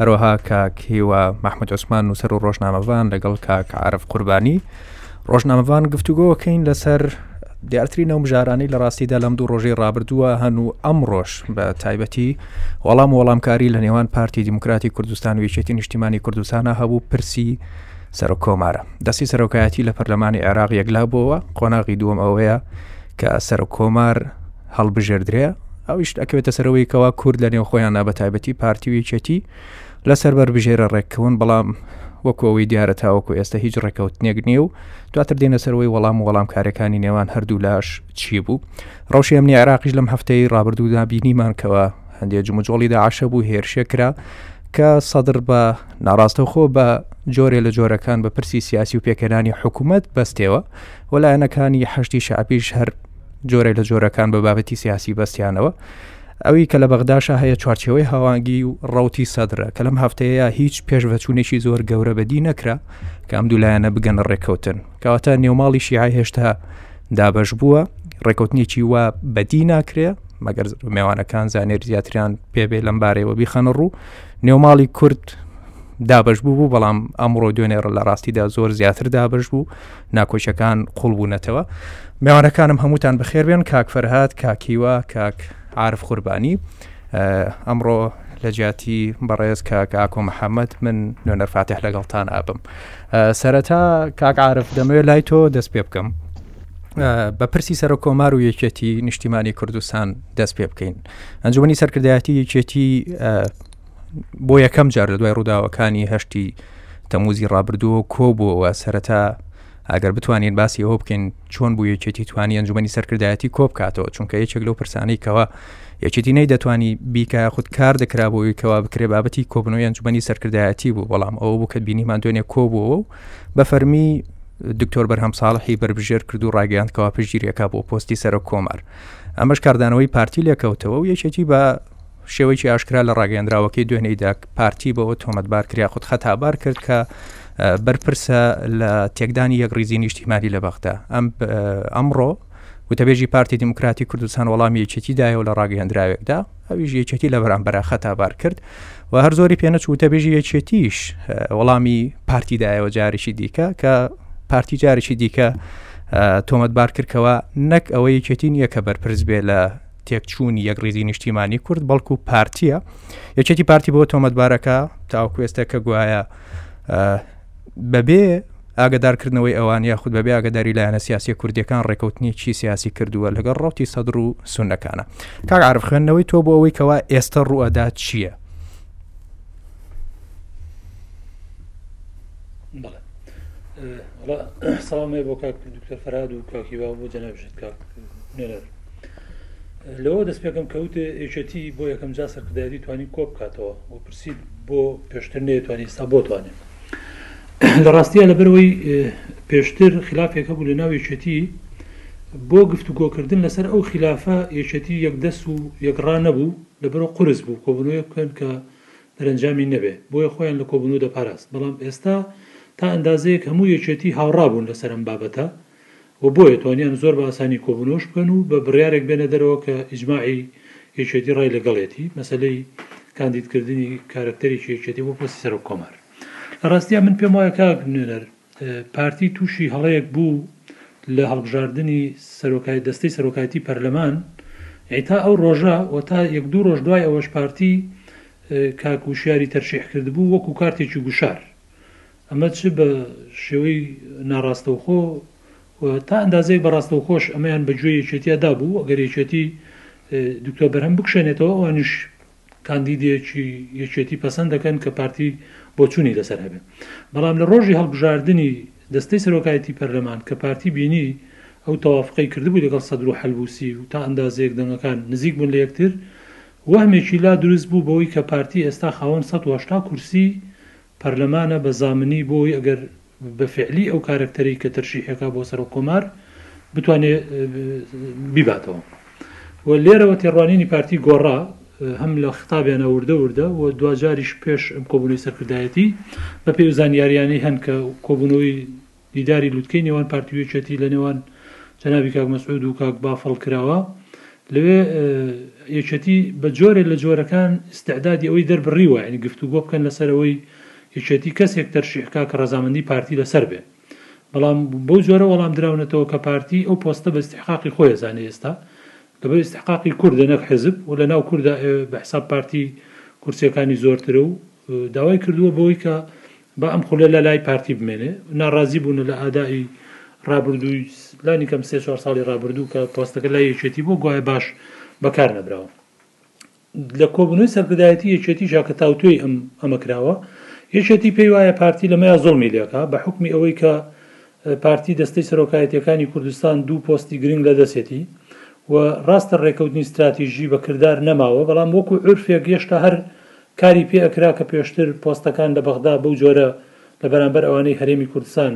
هەروەها کاک هیوا مححمود عوسمان نووسەر و ڕۆژنامەڤان لەگەڵ کاک عرف قوربانی ڕۆژنامەڤان گفتوگۆکەین لەسەر دیارترین ئەو مژارانی لە ڕاستیدا لەم دوو ڕۆژەی ڕابردووە هەن و ئەم ڕۆژ بە تایبەتی وەڵام وەڵامکاری لە نێوان پارتی دیموکراتی کوردستان و یەکێتی نیشتیمانی کوردستانە هەبوو پرسی سەرۆک کۆمارە دەستی سەرۆکایەتی لە پەرلەمانی عێراق یەکلا بۆەوە قۆناغی دووەم ئەوەیە کە سەرۆک کۆمار هەڵبژێردرێ ئەویش ئەکەوێتە سەرەوەی کەوا کورد لە نێو خۆیاندا بە تایبەتی پارتی و یەکێتی لەسەر بەربژێرە ڕێککەون بەڵام وەکەوەی دیارە تاوەکو ئێستا هیچ ڕێکەوتنێک نییە و دواتر دێنە سەرەوەی وەڵام و وەڵام کارەکانی نێوان هەردوو لاش چی بوو ڕەوشی ئەمنی عراقیش لەم هەفتەی ڕابردوودا بینیمان کەەوە هەندێک جموجۆڵی داعشە بوو هێرشێ کرا کە سەدر بە ناڕاستەخۆ بە جۆرێ لە جۆرەکان بە پرسی سیاسی و پێکەرانی حکوومەت بەستێەوە وەلایەنەکانی حشتی شعبیش هەر جۆرە لە جۆرەکان بە بابەتی سیاسی بەستیانەوە ئەوی کە لە بەغداشە هەیە چوارچەوەی هاوانگی و ڕوتی سەدرە کە لەم هەفتەیە هیچ پێشڤەچوونێکی زۆر گەورە بەدی نەکرا کە ئەم دوولایەنە بگەنە ڕێککەوتن کەواتە نێوماڵی شیعای هێشتا دابش بووە ڕێکوتنیی وا بەدی ناکرێ مەگەر مێوانەکان زانێر زیاتریان پێبێ لەم بارەیەوە بیخەنە ڕوو نێوماڵی کورد دابش بوو بوو بەڵام ئەمڕۆ دوێنێڕ لە ڕاستیدا زۆر زیاتر دابش بوو ناکۆکیەکان قوڵبوونەتەوە میوانەکانم هەمووتان بەخێربێن کاک فەرهاد کاکیوە کاک عرف قوربانی ئەمڕۆ لە جیاتی بەڕێز کاک ئاکۆ محەممەد من نوێنەرفاتح لەگەڵتان ئابم سەرەتا کاک عرف دەمەوێ لای تۆ دەست پێ بکەم بە پرسی سەر کۆمار و یەکێتی نیشتیمانی کوردستان دەست پێ بکەین ئەنجومی سەرکردایەتی یەکێتی بۆ یەکەم جار لە دوای ڕووداوەکانی هەشتی تەموزی ڕابردووە کۆ بووەوە سەرەتا ئەگەر بتوانین باسی ئەوە بکەین چۆن بوو یەکێتی توانی ئەنجومی سەرکردایەتی کۆ بکاتەوە چونکە یەکێک لەو پرسانەی کەەوە یەکێتی نەی دەتوانی بیکە خود کار دەکرا بۆی کەوا بکرێ بابەتی کۆبنەوەی ئەنجومی سەرکردایەتی بوو بەڵام ئەو بوو کە بینیمان دوێنێ کۆ بووەوە و بە فەرمی دکتۆر بەرهەم ساڵحی بربژێر کرد و ڕاگەیان کەوا پشگیریەکە بۆ پۆستی سەرۆک کۆمار ئەمەش کاردانەوەی پارتی لێکەوتەوە و یەکێتی بە شێوەیەکی ئاشکرا لە ڕاگەندراوەکەی دوێنێیدا پارتی بەوە تۆمەتبار کرا خود خەتابار کرد کە بەرپرسە لە تێکدانی یەک ریزی نیشتیمانی لە بەغدا ئەم ئەمڕۆ وتەبێژی پارتی دیموکراتی کوردستان وەڵامی یەکێتی دایەوە لە ڕاگەیەندراوێکدا ئەویش یەکێتی لە بەرامبەر خەتابار کرد و هەر زۆری پێنەچ وتەبێژی یەکێتیش وەڵامی پارتی دایەوە جارێکی دیکە کە پارتی جارێکی دیکە تۆمەتبار کردکەوە نەک ئەوە یەکێتی نییە کە بەرپرس بێ لە تێکچوونی یەکڕیزی نیشتیمانی کورد بەڵکو پارتیە یەکێتی پارتی بۆ تۆمەتبارەکە تاوکو ئێستا کە گوایە بەبێ ئاگدارکردنەوەی ئەوان یاخود بەبێ ئاگداری لایەنە سیاسی کوردیەکان ڕێکەوتنیی سیاسی کردووە لەگەڵ ڕوتی سەدر و سونەکانە کاک عرف خوێندنەوەی تۆ بۆ ئەوەی کەوا ئێستا ڕوئەدا چییە؟ ساڵمێ بۆ کاک دکتۆر فەراد و کاکیوا بۆ جەنابژێت کاک نێرەر لەوە دەست پێکەم کە وتێ یەکێتی بۆ یەکەم جا سەرکردایەتی توانی کۆ بکاتەوە و پرسید بۆ پێشتر نێتوانانی ئستا بۆ توانێت لە ڕاستیە لەبەرەوەی پێشتر خلافێکە بوو لە ناو یەکێتی بۆ گفتوگۆکردن لەسەر ئەو خلافە یەکێتی یەک دەست و یەکڕا نەبوو لەبەرەوە قرس بوو کۆبنەوەی بکەن کە دەرەنجامی نەبێ بۆیە خۆیان لە کۆبن و دەپاراست بەڵام ئێستا تا ئەندازەیەک هەموو یەکێتی هاوڕابوون لەسەرم بابەتە و بۆیە توانیان زۆر بە ئاسانی کۆبوونەوەش بکەن و بە بڕیارێک بێنە دەرەوە کە ئیجماعی یەکێتی ڕای لەگەڵیەتی، مەسەلەی کاندید کردنی کارەکتەرێکی یەکێتی بۆ پۆستی سەرۆک کۆمار. لە ڕاستیا من پێم وایە کاک نوێنەر پارتی تووشی هەڵەیەک بوو لە هەڵبژاردنی سەرۆکای دەستەی سەرۆکایەتی پەرلەمان، یانی تا ئەو ڕۆژە و تا یەک دوو ڕۆژ دوای ئەوەش پارتی کاک وشیاری تەرشیح کردبوو وەکوو کارتێکی گوشار ئەمە چ بە شێوەی ناڕاستەوخۆ و تا ئەندازەیەک بە ڕاستەوخۆش ئەمەیان بە گوێی یەکێتیە دابوو، ئەگەر یەکێتی دکتۆر بەرهەم بکشێنێتەوە ئەوانیش کاندیدێکی یەکێتی پەسەند دەکەن کە پارتی بۆچوونی لەسەر هەبێ. بەڵام لە ڕۆژی هەڵبژاردنی دەستەی سەرۆکایەتی پەرلەمان کە پارتی بینی ئەو تەوافقەی کردبوو لەگەڵ سەدرو حەلبوسی و تا ئەندازەیەک دەنگەکان نزیک بوون لە یەکتر، وەهمێکی لا دروست بوو بەوەی کە پارتی ئێستا خاوەن سەد و هەشتا کورسی پەرلەمانە بە زامنی بۆی ئەگەر بە فیعلی ئەو کارەکتەرەی کە تەرشیحی ئەکا بۆ سەرۆک کۆمار بتوانێ بیباتەوە و لێرەوە تێڕوانینی پارتی گۆڕا هەم لە خطابیانە وردە وردە و دواجاریش پێش ئەم کۆبوونەوەی سەرکردایەتی بە پێی ئەو زانیاریانەی هەن کە کۆبوونەوەی دیداری لوتکەی نێوان پارتی و یەکێتی لە نێوان جەنابی کاک مەسعود و کاک بافڵ کراوە لەوێ یەکێتی بە جۆرێ لە جۆرەکان استعدادی ئەوەی دەربڕیوە یعنی گفتوگۆ بکەن لەسەرەوەی یەکێتی کەسێک تەرشیحکا کە ڕەزامەندی پارتی لەسەر بێ بەڵام بەو جۆرە وەڵام دراونەتەوە کە پارتی ئەو پۆستە بە استحقاقی خۆی زانێ ئێستا لەبەر استحقاقی کوردە نەک حزب و لە ناو کووردا بە حساب پارتی کورسەکانی زۆرترە و داوای کردووە بەوەی کە با ئەم خولە لە لای پارتی بمێنێ، ناڕازی بوونە لە ئادائی رابردووی لانیکەم سێ چوار ساڵی رابردوو کە پۆستەکە لای یەکێتی بووە گوایە باش بەکار نەبراوە. لە کۆبوونەوەی سەرکردایەتی یەکێتیشا کە تاوتوێی ئەم ئەمە کراوە، یەکێتی پێی وایە پارتی لەمەیا زوڵمی لێکا بە حوکمی ئەوەی کە پارتی دەستەی سەرۆکایەتیەکانی کوردستان دوو پۆستی گرنگ لەدەسیەتی و راستە رێکەوتنی ستراتیژی بە کردار نەماوە بەڵام وەکو عورفێک یێشتا هەر کاری پێ ئەکرا کە پێشتر پۆستەکان لە بەغدا بەو جۆرە لە بەرامبەر ئەوانەی هەرێمی کوردستان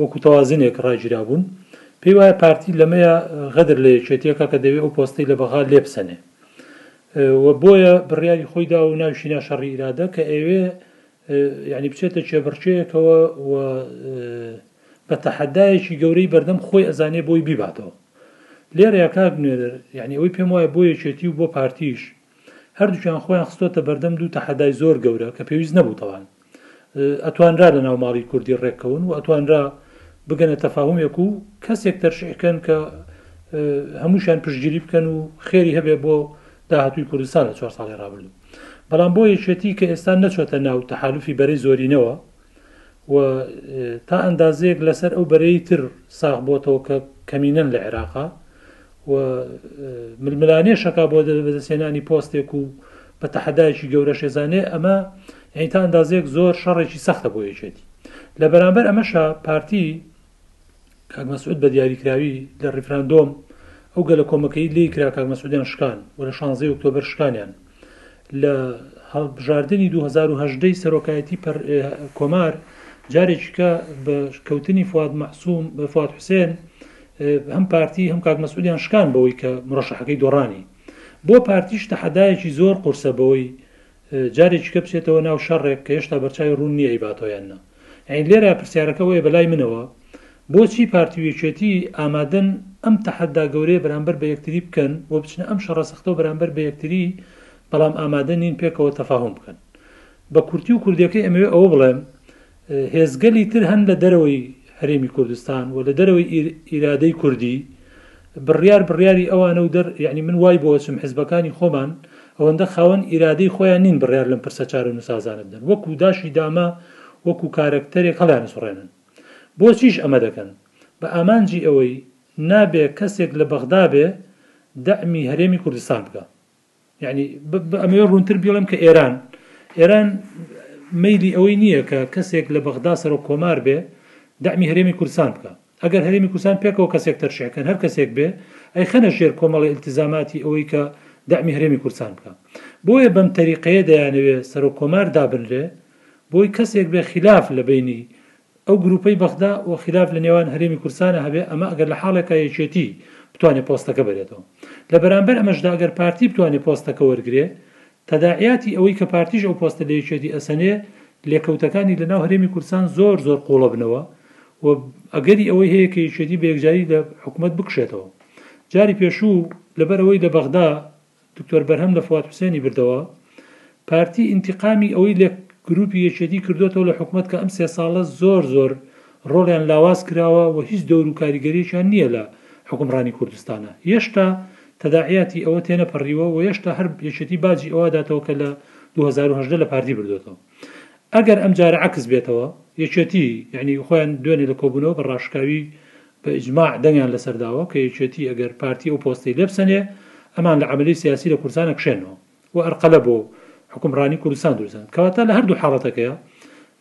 وەکو تەوازنێک راگیرابوون پێی وایە پارتی لەمەیە غەدر لە یەکێتیەکە کە دەوێ ئەو پۆستەی لە بەغا لێبسەنێ و بۆیە بڕیاری خۆی دا و ناوشی ناشەڕی ئیرادە کە ئەوێ یانی بچێتە کێبڕکێیەکەوە و بە تەحەدایەکی گەورەی بەردەم خۆی ئەزانێ بۆی بیباتەوە لێرەیە کاک نوێنەر یعنی ئەوەی پێم وایە بۆ یەکێتی و بۆ پارتیش هەردووکیان خۆیان خستۆتە بەردەم دوو تەحەدای زۆر گەورە کە پێویست نەبوو تەوان ئەتوانرا لە ناو ماڵی کوردی ڕێککەون و ئەتوانرا بگەنە تەفاهمێک و کەسێک تەرشیحکەن کە هەمووشیان پشتگیری بکەن و خێری هەبێ بۆ داهاتووی کوردستان لە چوار ساڵی ڕابردوو. بەڵام بۆ یەکێتی کە ئێستا نەچۆتە ناو تەحالوفی بەرەی زۆرینەوە و تا ئەندازەیەک لەسەر ئەو بەرەی تر ساغ بۆتەوە کە کەمینەن لە عێراقا و ململانێ شەکا بۆ بەدەستێنانی پۆستێک و بە تەحەدایکی گەورە شێزانێ ئەمە یعنی تا ئەندازێک زۆر شەڕێکی سەختە بۆ یەکێتی لە بەرامبەر ئەمەشە پارتی کاک مەسعود بە دیاریکراوی لە ڕیفراندۆم ئەو گەلە کۆمەکەی لی کرا کاک مەسعودیان شکان و لە شانزەی ئۆکتۆبەر شکانیان لە هەڵبژاردننی 2010 سەرۆکایەتی کۆمار جارێکیکە بە کەوتنی فواد مەحسووم بە فواد حوسێن هەم پارتی هەم کاک مەسعودیان شکان بەوەی کە مرۆشەحەکەی دۆڕانی بۆ پارتیش تەحەدایەکی زۆر قورسە بەوەی جارێکیکە بچێتەوە ناو شەڕێک کە هێشتا بەرچاوی ڕوون نییە ئەیباتەوە یان نا. یەعنی لێرە پرسیارەکە ئەوەیە بە لای منەوە بۆچی پارتی و یەکێتی ئامادەن ئەم تەحەدا گەورەیە بەرامبەر بە یەکتری بکەن و بچنە ئەم شەڕە سەختەو بەرامبەر بە یەکتری بەڵام ئامادە نین پێکەوە تەفاهوم بکەن؟ بە کورتی و کوردیەکەی ئەمەوێ ئەوە بڵێم هێزگەلی تر هەن لە دەرەوەی هەرێمی کوردستان و لە دەرەوەی ئیرادەی کوردی، بڕیار بڕیاری ئەوانە و دەر یەعنی من وای بۆ ئەچم حزبەکانی خۆمان ئەوەندە خاوەن ئیرادەی خۆیان نین بڕیار لەم پرسە چارەنووسازانە بدەن وەکو داشی دامە وەکو کارەکتەرێک هەڵیانسوڕێنن. بۆچیش ئەمە دەکەن؟ بە ئامانجی ئەوەی نابێ کەسێک لە بەغدا بێ دەعمی هەرێمی کوردستان بکا. یانی ئەمەوێ ڕوونتر بیڵێم کە ئێران ئێران مەیلی ئەوەی نییە کە کەسێک لە بەغدا سەرۆک کۆمار بێ دەمی هەرێمی کورسان بکە ئەگەر هەرێمی کورسان پێکەوە کەسێک تەرشەکەن هەر کەسێک بێ ئەی خەنە ژێر کۆمەڵی التزاماتی ئەوەی کە دەمی هەرێمی کورسان بکە بۆیە بەم تەریقەیە دەیانەوێ سەرۆک کۆمار دابنرێ بۆی کەسێک بێ خلاف لە بینی ئەو گروپەی بەغدا و خیلاف لە نێوان هەرێمی کوردستانا هەبێ ئەمە ئەگەر لە حاڵێکا یەکێتی بتوانێ پۆستەکە بەرێتەوە لە بەرامبەر ئەمەشدا ئەگەر پارتی بتوانێ پۆستەکە وەرگرێ تەداعیاتی ئەوەی کە پارتیش ئەو پۆستە لە یەکێتی ئەسەنێ لێکەوتەکانی لە ناو هەرێمی کوردستان زۆر زۆر قوڵەبنەوە و ئەگەری ئەوەی هەیە کە یەکێتی بە یەکجاری لە حکومەت بکشێتەوە جاری پێشوو لەبەر ئەوەی لە بەغدا دکتۆر بەرهەم لە فواد حوسێنی بردەوە، پارتی ئینتیقامی ئەوەی لە گروپی یەکێتی کردۆتەوە لە حکومەت کە ئەم سێ ساڵە زۆر زۆر ڕۆڵیان لاواز کراوە و هیچ دەور و کاریگەریەکیان نیە لە حوکمڕانی کوردستانا یەشتا تەداعیاتی ئەوە تێنەپەڕیوە و یەشتا هەر یەکێتی باجی ئەوە ئەداتەوە کە لە دوو هەزار و هەژدە لە پارتی بردۆتەوە ئەگەر ئەمجارە عەکس بێتەوە یەکێتی یەعنی خۆیان دوێنێ لە کۆبونەوە بە ڕاشکاوی بە ئیجماع دەنگیان لەسەر داوە کە یەکێتی ئەگەر پارتی ئەو پۆستەی لێ بسەنێ ئەمان لە عەمەلی سیاسی لە کوردستان ئەکشێنەوە و ئەرقەلە بۆ حوکمڕانی کوردستان دروستدەن کەواتە لە هەردوو حاڵەتەکەیا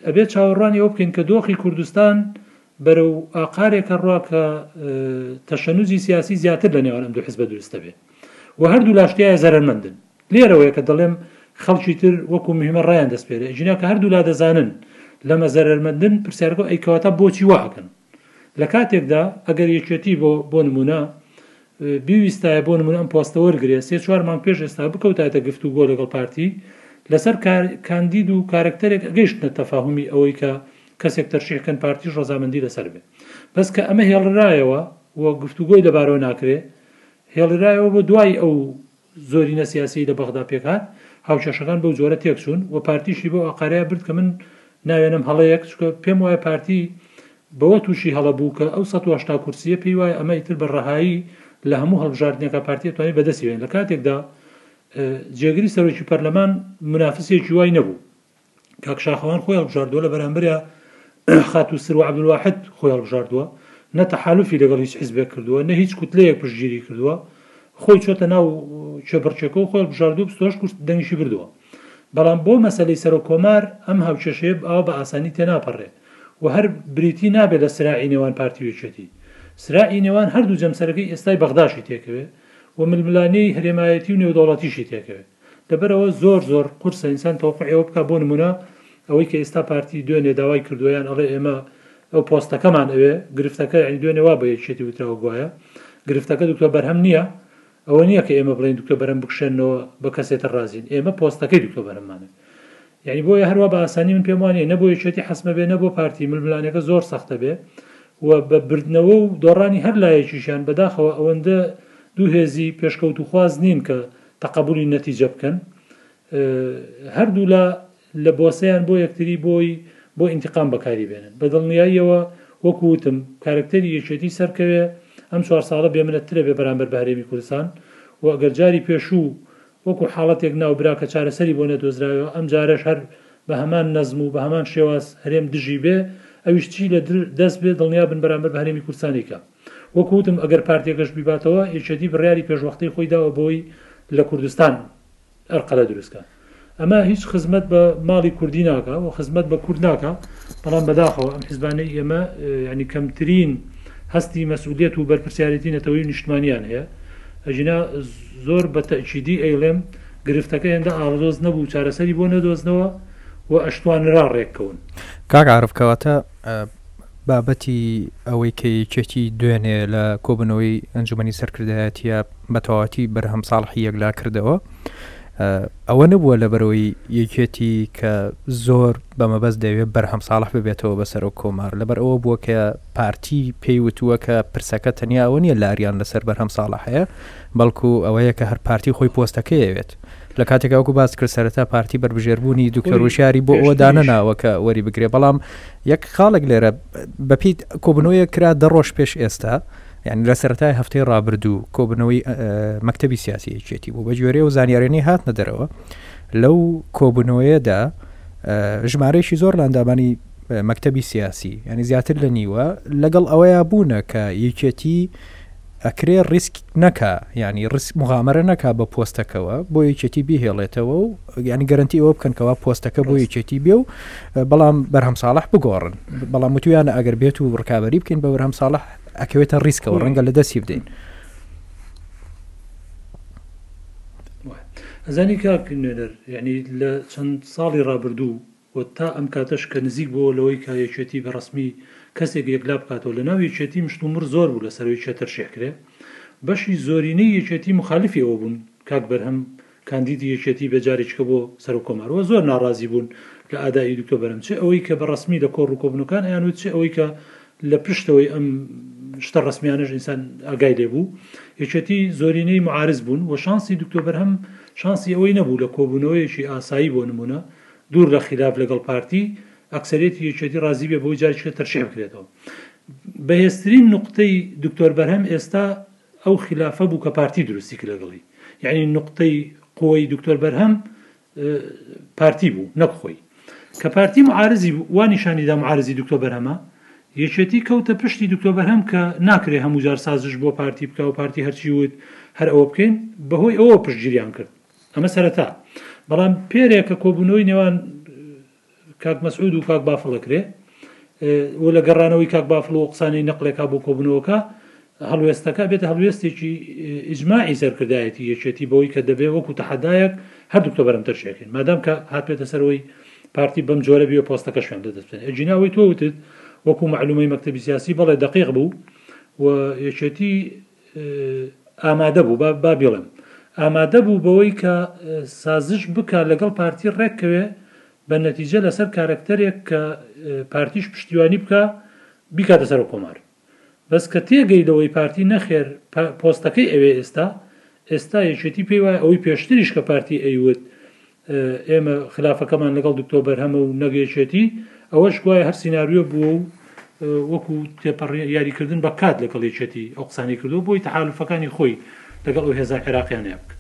ئەبێت چاوەڕوانی ئەوە بکەین کە دۆخی کوردستان بەرەو ئاقارێکە ڕوا کە تەشەنوزی سیاسی زیاتر لە نێوان ئەم دوو حزبە دروستە بێ و هەردوو لاشتیایە زەرمەندن لێرەوەیە کە دەڵێم خەڵکی تر وەکو مهمە ڕایان دەستپێرە ژینا کە هەردوو لا دەزانن لەمە زەرمەندن پرسیارەکە ئەیکەواتە بۆچی واکەن لە کاتێکدا ئەگەر یەکێتی بۆ بۆ نموونە بیویستایە بۆ نموونە ئەم پۆستە وەرگرێ سێ چوار مانگ پێش ئێستا بکەوتایەتە گفتوگۆ لەگەڵ پارتی لەسەر کاندید و کارەکتەرێک ئەگەیشتنە تەفاهمی ئەوەی کە کەسێک تەرشیحکەن پارتیش ڕەزامەندی لەسەر بێ بەس کە ئەمە هێڵرایەوە و گفتوگۆی لەبارەوە ناکرێ هێڵرایەوە بۆ دوای ئەو زۆرینە سیاسیی لە بەغدا پێکهات، هاوکێشەکان بەو جۆرە تێکچوون و پارتیشی بەو ئاقارەیە برد کە من ناوێنم هەڵەیەک، چونکە پێموایە پارتی بەوە تووشی هەڵە بوو کە ئەو سەد و هەشتا کورسییە پێیوایە ئەمە ئیتر بە ڕەهایی لە هەموو هەڵبژاردنێکا پارتی ئەتوانێت بەدەستی بێنێت، لە کاتێکدا جێگری سەرۆکی پەرلەمان منافسێکی وای نەبوو. کاک شاخەوان خۆی هەڵبژاردووە لە بەرامبەریا خاتوو سروە عەبدولواحد خۆی هەڵبژاردووە نە تەحالوفی لەگەڵ هیچ حزبێک کردووە نە هیچ کوتلەیەک پشتگیری کردووە خۆی چۆتە ناو کێبڕکێکە و خۆی هەڵبژاردوو پستۆش کورس دەنگیشی بردووە بەڵام بۆ مەسەلەی سەرۆک کۆمار ئەم هاوکێشەیە ئەوە بە ئاسانی تێناپەڕێ و هەر بریتی نابێت لە سراعی نێوان پارتی و یەکێتی سراعی نێوان هەردوو جەمسەرەکەی ئێستای بەغداشی تێکەوێ و ململانێی هەرێمایەتی و نێودەوڵەتیشی تێکەوێ لەبەرئەوە زۆر زۆر قورسە ئینسان تەوقوعی ئەوە بکات بۆ نمونە ئەوەی کە ئیستا پارتی دوێنێ داوای کردوە یان ئەڵێ ئێمە ئەو پۆستەکەمان ئەوێ گرفتەکە یانی دوێنێ وا بە یەکێتی وتراوە گوایە گرفتەکە دکتۆر بەرهەم نییە ئەوە نییە کە ئێمە بڵێن دکتۆر بەرەم بکشێنەوە بە کەسێتە ڕازین ئێمە پۆستەکەی دکتۆر بەرەمانێت یعنی بۆیە هەروە بە ئاسانی من پێم وانە نە بۆ یەکێتی حەسمە بێ نە بۆ پارتی ململانەکە زۆر سەختە بێ و بە بردنەوە و دۆڕانی هەر لایەکیشیان بەداخەوە ئەوەندە دوو هێزی پێشکەوت و خواز نین کە تەقەبولی نەتیجە بکەن هەردوولا لە بۆسەیان بۆ یەکتری بۆی بۆ ئینتقام بەکاری بێنن بە دڵنیاییەوە وەکوتم کارکتەری یەکێتی سەرکەوێ ئەم چوار ساڵە بێمنە ترە بێ بەرامبەر بە هەرێمی کوردستان و ئەگەر جاری پێشوو وەکو حاڵەتێک ناو برا کە چارەسەری بۆ نەدۆزراوە ئەم جارش هەر بە هەمان نەزم و بە هەمان شێواز هەرێم دژی بێ ئەویش چی لە دەست بێ دڵنیا بن بەرامبەر بە هەرێمی کوردستانیکە وەکو وتم ئەگەر پارتیەکەش بیباتەوە یەکێتی بڕیاری پێشوەختەی خۆی داوە بەوەی لە کوردستان ئەرقەلە دروست کات ئەمە هیچ خزمەت بە ماڵی کوردی ناکا و خزمەت بە کورد ناکا بەڵام بەداخەوە ئەم حزبانەی ئێمە ینی کەمترین هەستی مەسئولیت و بەرپرسیارەتی نەتەوەی و نیشتمانیان هەیە ئەژینا زۆر بە تەکیدی ئەیڵێم گرفتەکە هێندە ئاڵۆز نەبوو چارەسەری بۆ نەدۆزنەوە و ئەشتوانرا ڕێککەون کاک عرف کەواتە بابەتی ئەوەی کە یەکێتی دوێنێ لە کۆبنەوەی ئەنجومنی سەرکردایەتە بە تەواتی بەرهەم ساڵحی یەکلا کردەوە ئەوە نەبووە لە بەرەوەی یەکێتی کە زۆر بە مەبەست دەوێت بەرهەم ساڵح ببێتەوە بەسەر و کۆمار لەبەر ئەوە بووە کە پارتی پێی وتووە کە پرسەکە تەنیا ئەوە نیە لاریان لەسەر بەرهەم ساڵح هەیە بەڵکو ئەوەیە کە هەر پارتی خۆی پۆستەکەیەوێت لە کاتێکا وەکو باست کرد سەرەتا پارتی بەربژێربوونی دکتۆر وشاری بۆ ئەوە دانەناوە کە وەری بگرێ بەڵام یەک خاڵێک لێرە بەپیت کۆبنەوەیە کرا دە ڕۆژ پێش ئێستا یعنی لە سەرەتای هەفتەی ڕابردوو کۆبنەوەی مەکتتەبی سیاسی یەکێتی بوو بە گوێرەیە و زانیارێنی هاتنە دەرەوە لەو کۆبنەوەیەدا ژمارەیەکی زۆر لاندامانی مەکتتەبی سیاسی ینی زیاتر لە نیوە لەگەڵ ئەوەیە بوونە کە یەکێتی ئەکرێ ڕیسک نەکا یانی ڕسک مغامرە نەکا بە پۆستەکەەوە بۆ یەکێتی بیهێڵێتەوە و یانی گەرنتی ئەوە بکەن کەوا پۆستەکە بۆ یەکێتی بێ و بەڵام بەرهەم ساڵح بگۆڕن بەڵام وتویانە ئەگەر بێت و ڕکابی بکەین بە بەرهەم ساڵح ئەکەوێتە ڕیسکەوە ڕەنگە لە دەستی بدەین. ئەزانی کاک نوێنەر یعنی لە چەند ساڵی ڕابردوو و تا ئەم کاتەش کە نزیک بووەوە لەوەی کە یەکێتی بە ڕەسمی کەسێک یەکلا بکاتەوە لە ناو یەکێتی مشتومڕ زۆر بوو لەسەر ئەوەی کێ تەرشیح کرێ بەشی زۆرینەی یەکێتی موخالیفی ئەوە بوون کاک بەرهەم کاندیدی یەکێتی بێ جارێکیکە بۆ سەرۆک کۆمار وە زۆر ناڕازی بوون لە ئادائی دکتۆر بەرهەم چ ئەوەی کە بە ڕەسمی لە کۆڕ و کۆبوونەکان ئەیان وت چ ئەوەی کە لە پشتەوەی ئەم شتە ڕەسمیانەش ئینسان ئاگای لێ بوو یەکێتی زۆرینەی معارز بوون وە شانسی دکتۆر بەرهەم شانسی ئەوەی نەبوو لە کۆبوونەوەیەکی ئاسایی بۆ نموونە دوور لە خیلاف لەگەڵ پارتی، ئەکسەریەتی یەکێتی رازی بێ بەوەی جارێکی تر تەرشیح بکرێتەوە. بەهێزترین نوقتەی دکتۆر بەرهەم ئێستا ئەو خیلافە بوو کە پارتی دروستی کرد لەگەڵی. یەعنی نوقتەی قوەی دکتۆر بەرهەم پارتی بوو نەک خۆی. کە پارتی معارزی بوو وا نیشانی دا معارزی دکتۆر بەرهەمە. یەکێتی کەوتە پشتی دکتۆر بەرهەم کە ناکرێ هەموو جار سازش بۆ پارتی بکا و پارتی هەرچی وت هەر ئەوە بکەین. بەهۆی ئەوەوە پشتگیریان کرد. ئەمە سەرەتا، بەڵام پێرێ کە کۆبوونەوەی نێوان کاک مەسعود و کاک بافڵ ئەکرێ و لە گەڕانەوەی کاک بافڵ و قسانەی نەقلێکا بۆ کۆبوونەوەکە هەڵوێستەکە بێتە هەڵوێستێکی ئیجماعی سەرکردایەتی یەکێتی بەوەی کە دەبێ وەکو تەحەدایەک هەردوو کە بەرەمتەر شێکن مادام کە هاتێتە سەرەوەی پارتی بەم جۆرە بێ پۆستەکە شوێن دەدەستێن ئەجیناوەی تۆ وتت وەکو معلومەی مەکتتەبی سیاسی بەڵێ دقیق بوو و یەکێتی ئامادە بوو با بیڵێم ئامادە بوو بەوەی کە سازش بکا لەگەڵ پارتی ڕێک کەوێ بە نەتیجە لەسەر کارەکتەرێک کە پارتیش پشتیوانی بکا بیکاتە سەرۆک کۆمار بەس کە تێگەی لەوەی پارتی نەخێر پۆستەکەی ئەوێ ئێستا ئێستا یەکێتی پێی وایە ئەوەی پێشتریش کە پارتی ئەیوت ئێمە خلافەکەمان لەگەڵ دکتۆ بەرهەمە و نەک یەکێتی، ئەوەش گوایە هەر سیناریۆ بووە و وەکو تێپەڕین یاریکردن بە کات لەگەڵ یەکێتی ئەو قسانەی کردووە بۆی تەحالوفەکانی خۆی لەگەڵ ئەو هێزە عێراقییانەیە بکات.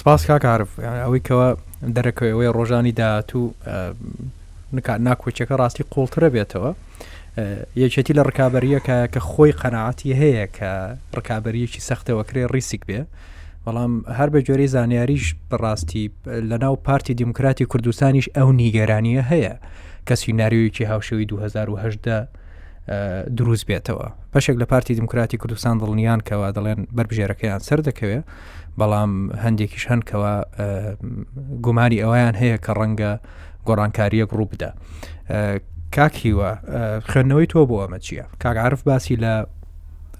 سپاس کاک عارف ئەوەی کەوا دەرەکەوێ ئەوەیە ڕۆژانی داهاتوو نکات ناکۆکیەکە ڕاستی قوڵترە بێتەوە یەکێتی لە ڕکابەریەکە کە خۆی قەنەعاتی هەیە کە ڕکابەریەکی سەختەوە کرێ ڕیسک بێ بەڵام هەر بە گوێرەی زانیاریش بەڕاستی لە ناو پارتی دیموکراتی کوردستانیش ئەو نیگەرانیە هەیە کە سینناریویکی هاوشەوی 2010 دروست بێتەوە بەشێک لە پارتی دیموکراتی کوردستان دڵنیان کەەوە دەڵێن بەربژێرەکەیان سەر دەکەوێت بەڵام هەندێکیش هەن کەەوە گوماری ئەویان هەیە کە ڕەنگە گۆڕانکاریەک ڕوو بدە کاک هیوە خوێندنەوەی تۆ بۆ ئەمە چییە کاگعاعرف باسی لە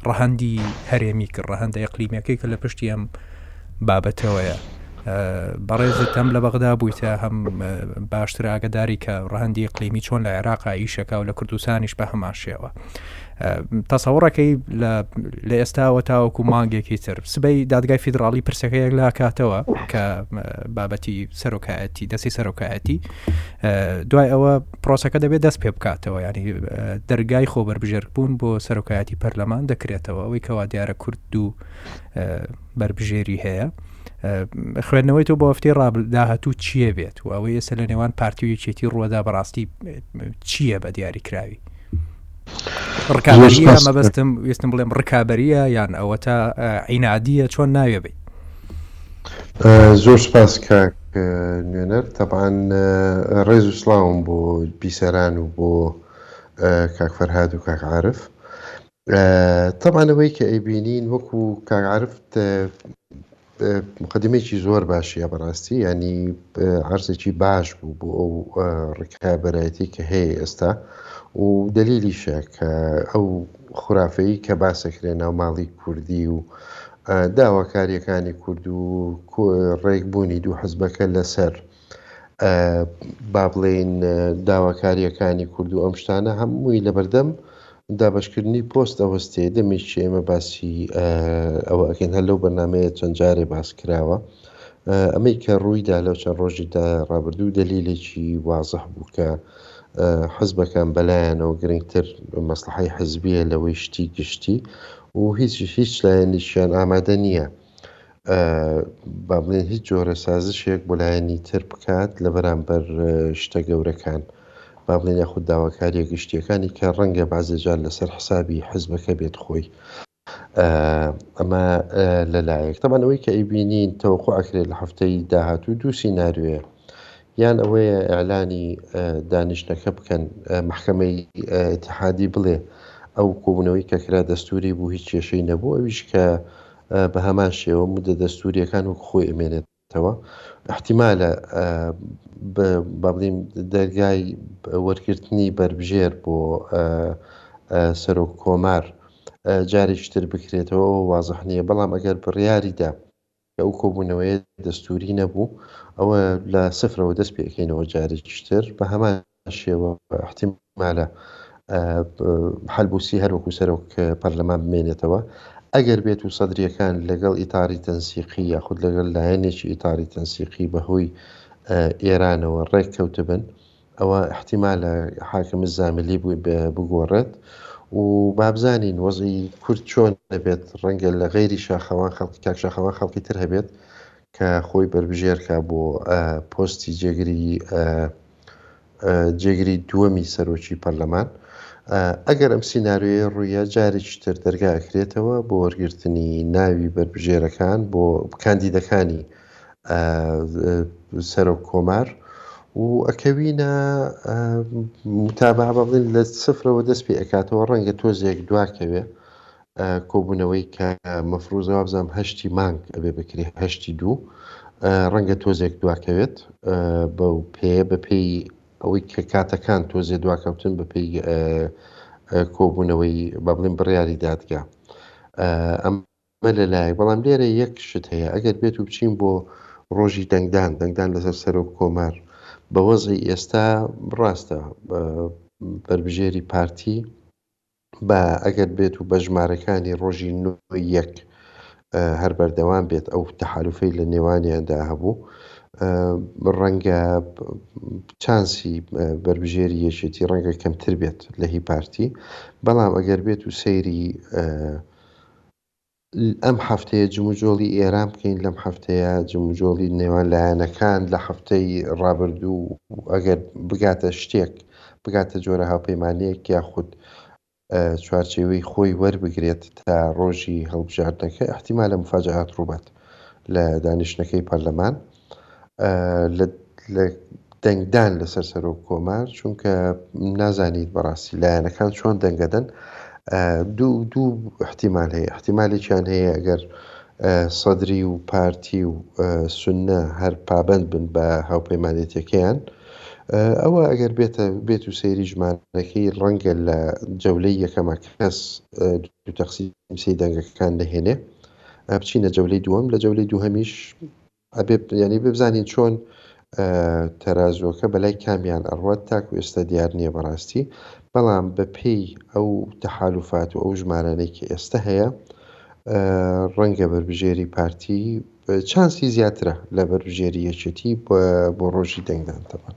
ڕەهەندی هەرێمی کرد ڕەهندە ئەقلیمەکەی کە لە پشتی ئەم بابەتەوەیە بەڕێزت هەم لە بەغدا بوویتە هەم باشتر ئاگداری کە ڕەهندی قلیمی چۆن لە عێراق ئیشەکە و لە کوردستانیش بە هەمان شێوە تەسەوڕەکەی لە ئێستاوە تاوەکو مانگێکی تر سبەی دادگای فیدراڵی پرسەکەیەک لا کاتەوە کە بابەتی سەرۆکایەتی دەستی سەرۆکایەتی دوای ئەوە پرۆسەکە دەبێت دەست پێ بکاتەوە ینی دەرگای خۆ بەربژێربوون بۆ سەرۆکایەتی پەرلەمان دەکرێتەوە ئەوەی کەوا دیارە کورد دوو بەربژێری هەیە خوێندنەوەی تۆ بۆ هەفتەی ڕابداهاتوو چییە بێت و ئەوەی ئێستا لە نێوان پارتی و یەکێتی ڕووەدا بەڕاستی چییە بە دیاری کراوی ڕکابەریە مەبەستم ویستم بڵێم ڕکابەریە یان ئەوە تا عینادیە چۆن ناوێ بی زۆر سپاس کاک نوێنەر تەبان ڕێز و سلااوم بۆ بیسەران و بۆ کاک فەرهاد و کاک عاعرف تەبانەوەی کە ئەیبینین وەکو کاک عرفت مقەدیمەیەکی زۆر باشیە بەڕاستی ینی عەرزێکی باش بوو بۆ ئەو ڕکابەرایەتی کە هەیە ئێستا و دەلیلیشە کە ئەو خورافەیی کە باسەکرێ ناوماڵی کوردی و داواکاریەکانی کورد و ڕێکبوونی دوو حزبەکە لەسەر با بڵێین داواکارییەکانی کورد و ئەم شتانە هەمووی لەبەردەم دابەشکردنی پۆست ئەوەستێ دەمێکی ئێمە باسی ئەوە ئەکەین هەر لەو بەرنمەیە چەند جارێ باس کراوە ئەمەی کە ڕوویدا لەو چەند ڕۆژیدا ڕابردوو دەلیلێکی وازح بوو کە حزبەکان بەلایەنەوە گرنگتر مەسلحی حزبیە لەوەی شتی گشتی و هیچ هیچ لایەنیشیان ئامادە نییە با بڵێین هیچ جۆرە سازشێک بۆ لایەنی تر بکات لە بەرامبەر شتە گەورەکان، با بڵێین یاخود داواکاریە گشتیەکانی کە ڕەنگە بەعزێ جار لەسەر حسابی حزبەکە بێت خۆی ئەمە لەلایەک تەبان ئەوەی کە ئەیبینین تەوەقع ئەکرێت لە هەفتەی داهاتوو دوو سیناریوێ یان ئەوەیە ئەلانی دانیشتەکە بکەن محکمەی اتحادی بڵێ ئەو کۆبوونەوەی کە کرا دەستوری بوو هیچ کێشەی نەبوو ئەویش کە بە هەمان شێوە مودە دەستوورییەکان وەکو خۆی ئەمێنێتەوە. ئیحتیمالە با بڵێین دەرگای وەرگرتنی بەربژێر بۆ سەرۆک کۆمار جارێکی تر بکرێتەوە وازح نییە، بەڵام ئەگەر بڕیاریدا کە ئەو کۆبوونەوەیە دەستووری نەبوو، ئەوە لە سفرەوە دەست پێ ئەکەینەوە جارێکیش تر بە هەمان شێوە ئیحتیمالە حەلبوسی هەر وەکو سەرۆک پەرلەمان بمێنێتەوە ئەگەر بێت و سەدرییەکان لەگەڵ ئیتاڕی تەنسیقی یاخود لەگەل لایەنێکی ئیتاڕی تەنسیقی بە هۆی ئێرانەوە ڕێک کەوتبن ئەوە ئیحتیمالە حاکم الزاملی بگۆڕێت و بابزانین وەزی کورد چۆن دەبێت ڕەنگە لە غەیری شاخەوان خەڵکی کاک شاخەوان خەڵکی تر هەبێت کە خۆی بەربژێرکە بۆ پۆستی جێگری جێگری دووەمی سەرۆکی پەرلەمان. ئەگەر ئەم سیناریۆیە ڕوویە جارێکی تر دەرگا ئەکرێتەوە بۆ وەرگرتنی ناوی بەربژێرەکان بۆ کاندیدەکانی سەرۆک کۆمار و ئەکەوینە متابا بڵین لە سفرەوە دەست پێ ئەکاتەوە ڕەنگە تۆزێک دواکەوێ کۆبونەوەی کە مەفروزە وابزانم هەشتی مانگ ئەبێ بکرێ هەشتی دوو ڕەنگە تۆزێک دواکەوێت بەو پێ بەپێی ئەوەی کە کاتەکان تۆزێ دواکەوتن بەپی کۆبوونەوەی بە بڵێن بڕیاری دادگا ئەمە لە لایە بەڵام لێرە یەک شت هەیە ئەگەر بێت و بچین بۆ ڕۆژی دەنگدان دەنگدان لەسەر سەرۆک کۆمار بەوەزی ئێستا ڕاستە بەربژێری پارتی با ئەگەر بێت و بە ژمارەکانی ڕۆژی نۆ ی یەک هەر بەردەوام بێت ئەو تەحالوفەی لە نێوانیاندا هەبوو ڕەنگە چانسی بەربژێری یەکێتی ڕەنگە کەمتر بێت لە هی پارتی بەڵام ئەگەر بێت و سەیری ئەم هەفتەیە جموجۆڵی ئێران بکەین، لەم هەفتەیە جموجۆڵی نێوان لایەنەکان، لە هەفتەی ڕابردوو ئەگەر بگاتە شتێک، بگاتە جۆرە هاوپەیمانییەک یاخود چوارچێوەی خۆی وەربگرێت تا ڕۆژی هەڵبژاردنەکە، ئیحتیمالە موفاجەئات ڕووبات لە دانیشتنەکەی پەرلەمان. لە دەنگدان لەسەر سەرۆک کۆمار چونکە نازانیت بەڕاستی لایەنەکان چۆن دەنگەدەن دوو دوو احتیمال هەیە احتیمالێکیان هەیە ئەگەر سەدری و پارتی و سنە هەر پابند بن بە هاوپەیمانێتەکەیان ئەوە ئەگەر بێتە بێت و سەیری ژمارەکەی ڕەنگە لە جەولەی یەکەمە کەس تەخسی سی دەنگەکان دەهێنێ بچینە جەولەی دووەم لە جەولەی دووهمیش ئەبێ یانی ببزانین چۆن تەرازووەکە بەلای کامیان ئەڕوات تاکو ئێستا دیار نییە بەڕاستی بەڵام بە پێی ئەو تەحالوفات و ئەو ژمارانەی کە ئێستا هەیە ڕەنگە بەربژێری پارتی چانسی زیاترە لە بەربژێری یەکێتی بۆ ڕۆژی دەنگدان تەبەن.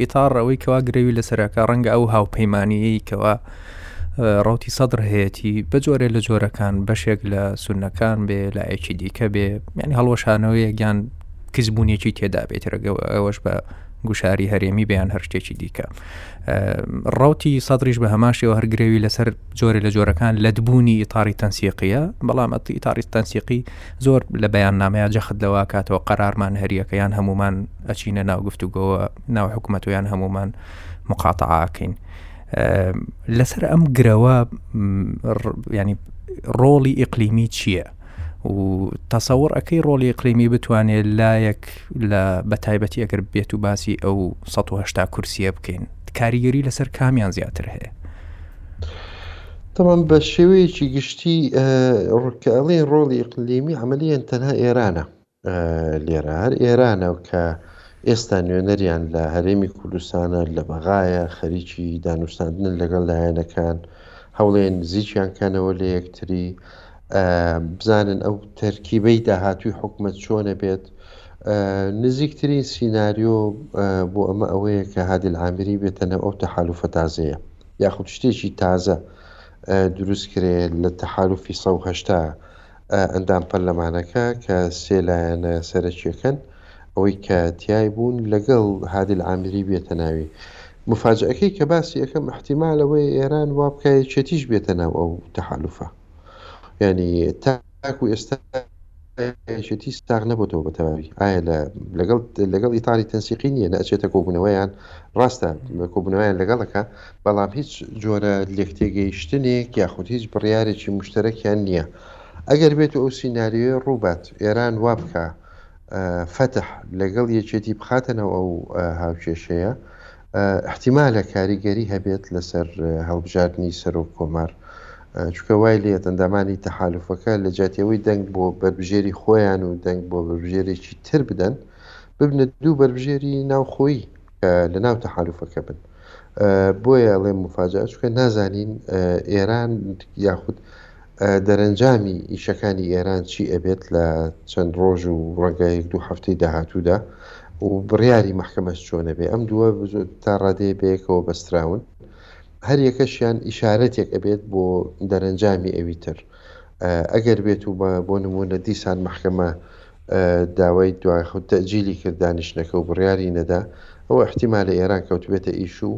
ئیتاڕ ئەوەی کەوا گرەوی لەسەرەکە ڕەنگە ئەو هاوپەیمانیەی کەوا ڕوتی سەدر هەیەی بە جۆرێ لە جۆرەکان بەشێک لە سونەکان بێ لایەکی دیکە بێ یعنی هەڵوەشانەوەی گیان کزبوونیەکی تێدا بێترەگە ئەوەش بە گوشاری هەرێمی بیان هەر شتێکی دیکە ڕوتی سەدرریش بە هەماشەوە هەرگرەوی لەسەر جۆرە لە جۆرەکان لە دبوونی ئیتاری تەنسیقیە بەڵام ئەتی ئیتاری تەنسیقی زۆر لە بەیاننامەیە جەخت لەوە کاتەوە قەرارمان هەریەکە یان هەمومان ئەچینە ناو گفتوگۆوە ناو حکوومەت و یان هەمومان مقاتەعاکەین لەسەر ئەم گرەوە ینی ڕۆڵی ئیقلیمی چییە؟ و تەسەوڕ ئەەکەی ڕۆلی قلیمی بتوانێت لایەک لە بەتایبەتی ئەگەر بێت و باسی ئەو 1970 کورسیە بکەین کاریگەری لەسەر کامیان زیاتر هەیە تەمان بە شێوەیەکی گشتی ڕکە ئەڵێن ڕۆڵی ئیقلیمی عملیان تەنها ئێرانە لێرە هەر ئێرانە کە ئێستا نوێنەریان لە هەرێمی کوردستانە لە بەغایە خەریکی دانوستاندن لەگەڵ لایەنەکان هەوڵێن زیچیان کەنەوە لە یەکتری بزانن ئەو تەرکیبەی داهاتوی حکومت چۆنە بێت نزیکترین سینناریۆ بۆ ئەمە ئەوەیە کە هادی عامری بێتەنە ئەو تەحالوفە تازەیە یاخود شتێکی تازە دروست کرێ لە تەحالوفی سەد و هەشتا ئەندام پەرلەمانەکە کە سێ لایەنە سەرەکیەکەن ئەوەی کە تیای بوون لەگەڵ هادل عامری بێتە ناوی مفاجەکەی کە باسی ئەەکەم احتیمالەوەی ئێران وابکە یەکێتیش بێتە ناو ئەو تەحالوفە ینی تا تاکو ئێستا یەکێتی ساغ نەبۆتەوە بەتەواوی ئایا لە لەگەڵ لەگەڵ ئیتاری تەنسیقی نییە نەچێتە کۆبوونەوەیان ڕاستە کۆبوونەوەیان لەگەڵەکە بەڵام هیچ جۆرە لێکتێگەیشتنێک یاخود هیچ بڕیارێکی مشتەرەکیان نییە ئەگەر بێت و ئەو سینناریۆ ڕووبات ئێران وا بکە فەتح لەگەڵ یەکێتی بخاتەنەوە ئەو هاوکێشەیە ئیحتیمالە کاریگەری هەبێت لەسەر هەڵبژاردنی سەرۆک کۆمار، چونکە وای لێیەت ئەندامانی تەحالوفەکە لە جیاتی ئەوەی دەنگ بۆ بەربژێری خۆیان و دەنگ بۆ بەربژێرێکی تر بدەن، ببنە دوو بەربژێری ناوخۆیی کە لە ناو تەحالوفەکە بن. بۆیە ئەڵێم موفاجائە، چونکە نازانین ئێران یاخود دەرەنجامی ئیشەکانی ئێران چی ئەبێت لە چەند ڕۆژ و ڕەنگە یەک دوو هەفتەی داهاتوودا و بڕیاری مەحکەمەش چۆنەبێ ئەم دووە تا ڕادەیە بەیەکەوە بەستراون هەر یەکەشیان ئیشارەتێک ئەبێت بۆ دەرەنجامی ئەوی تر ئەگەر بێت و بە بۆ نمونە دیسان مەحکەمە داوای دوای خود تەجیلی کرد دانیشتنەکە و بڕیاری نەدا ئەو احتیمالە ئێران کەوتبێتە ئیش و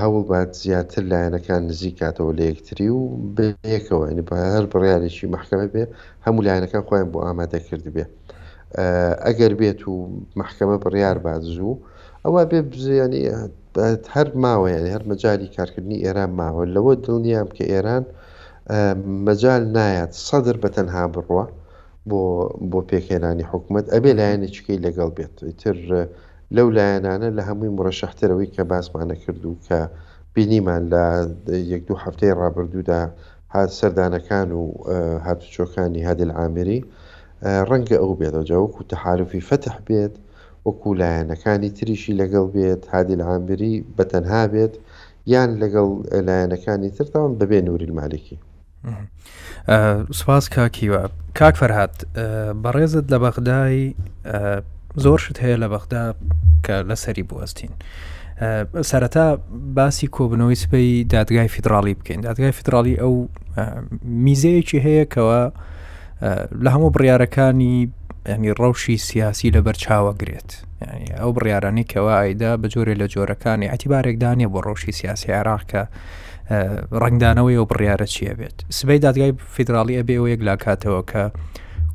هەوڵ بات زیاتر لایەنەکان نزیک کاتەوە لە یەکتری و بەیەکەوە ینی بە هەر بڕیارێکی مەحکەمە بێ هەموو لایەنەکان خۆیان بۆ ئامادە کردبێ ئەگەر بێت و مەحکەمە بڕیار بات زوو ئەوە بێ بزیانی هەر ماوەیان هەر مەجای کارکردنی ئێران ماوە لەوە دڵنیام کە ئێران مەجال نایەت سەدر بە تەنها بڕوە بۆ بۆ پێکهێنانی حکوومەت ئەبێ لایەنێکیکەی لەگەڵ بێت تر لەو لایەنانە لە هەمووی مورەشەحتر ئەوەی کە باسمان نەکرد و کە بینیمان لە یەک دوو هەفتەی ڕابردوودا سەردانەکان و هاتوچۆکانی هادل عامری ڕەنگە ئەو بێت ئەوجا وەکو تەحالوفی فەتح بێت وەکو لایەنەکانی تریشی لەگەڵ بێت هادل عامری بەتەنها بێت یان لەگەڵ لایەنەکانی تر تاوان بەبێ نوری المالکی سپاس کاکیوە کاک فەرهاات بەڕێزت لە بەغدای زۆر شت هەیە لە بەغدا کە لەسەری بوەستین. سەرەتا باسی کۆبنەوەی سپی دادگای فیدراڵی بکەین دادگای فیدراڵی ئەو میزەیەکی هەیە کەەوە لە هەموو بڕیارەکانی ینی ڕەوشی سیاسی لە بەرچاوە گرێت ئەو بڕیارانی کەەوە ئایدا بە جۆرێ لە جۆرەکانی ئەتیبارێکدانێ بۆ ڕەوشی سیاسی عێراقکە ڕنگدانەوەی ئەو بڕیارە چیە بێت سبەی دادگای فیدراالی ئەبێ و یەک لاکاتەوە کە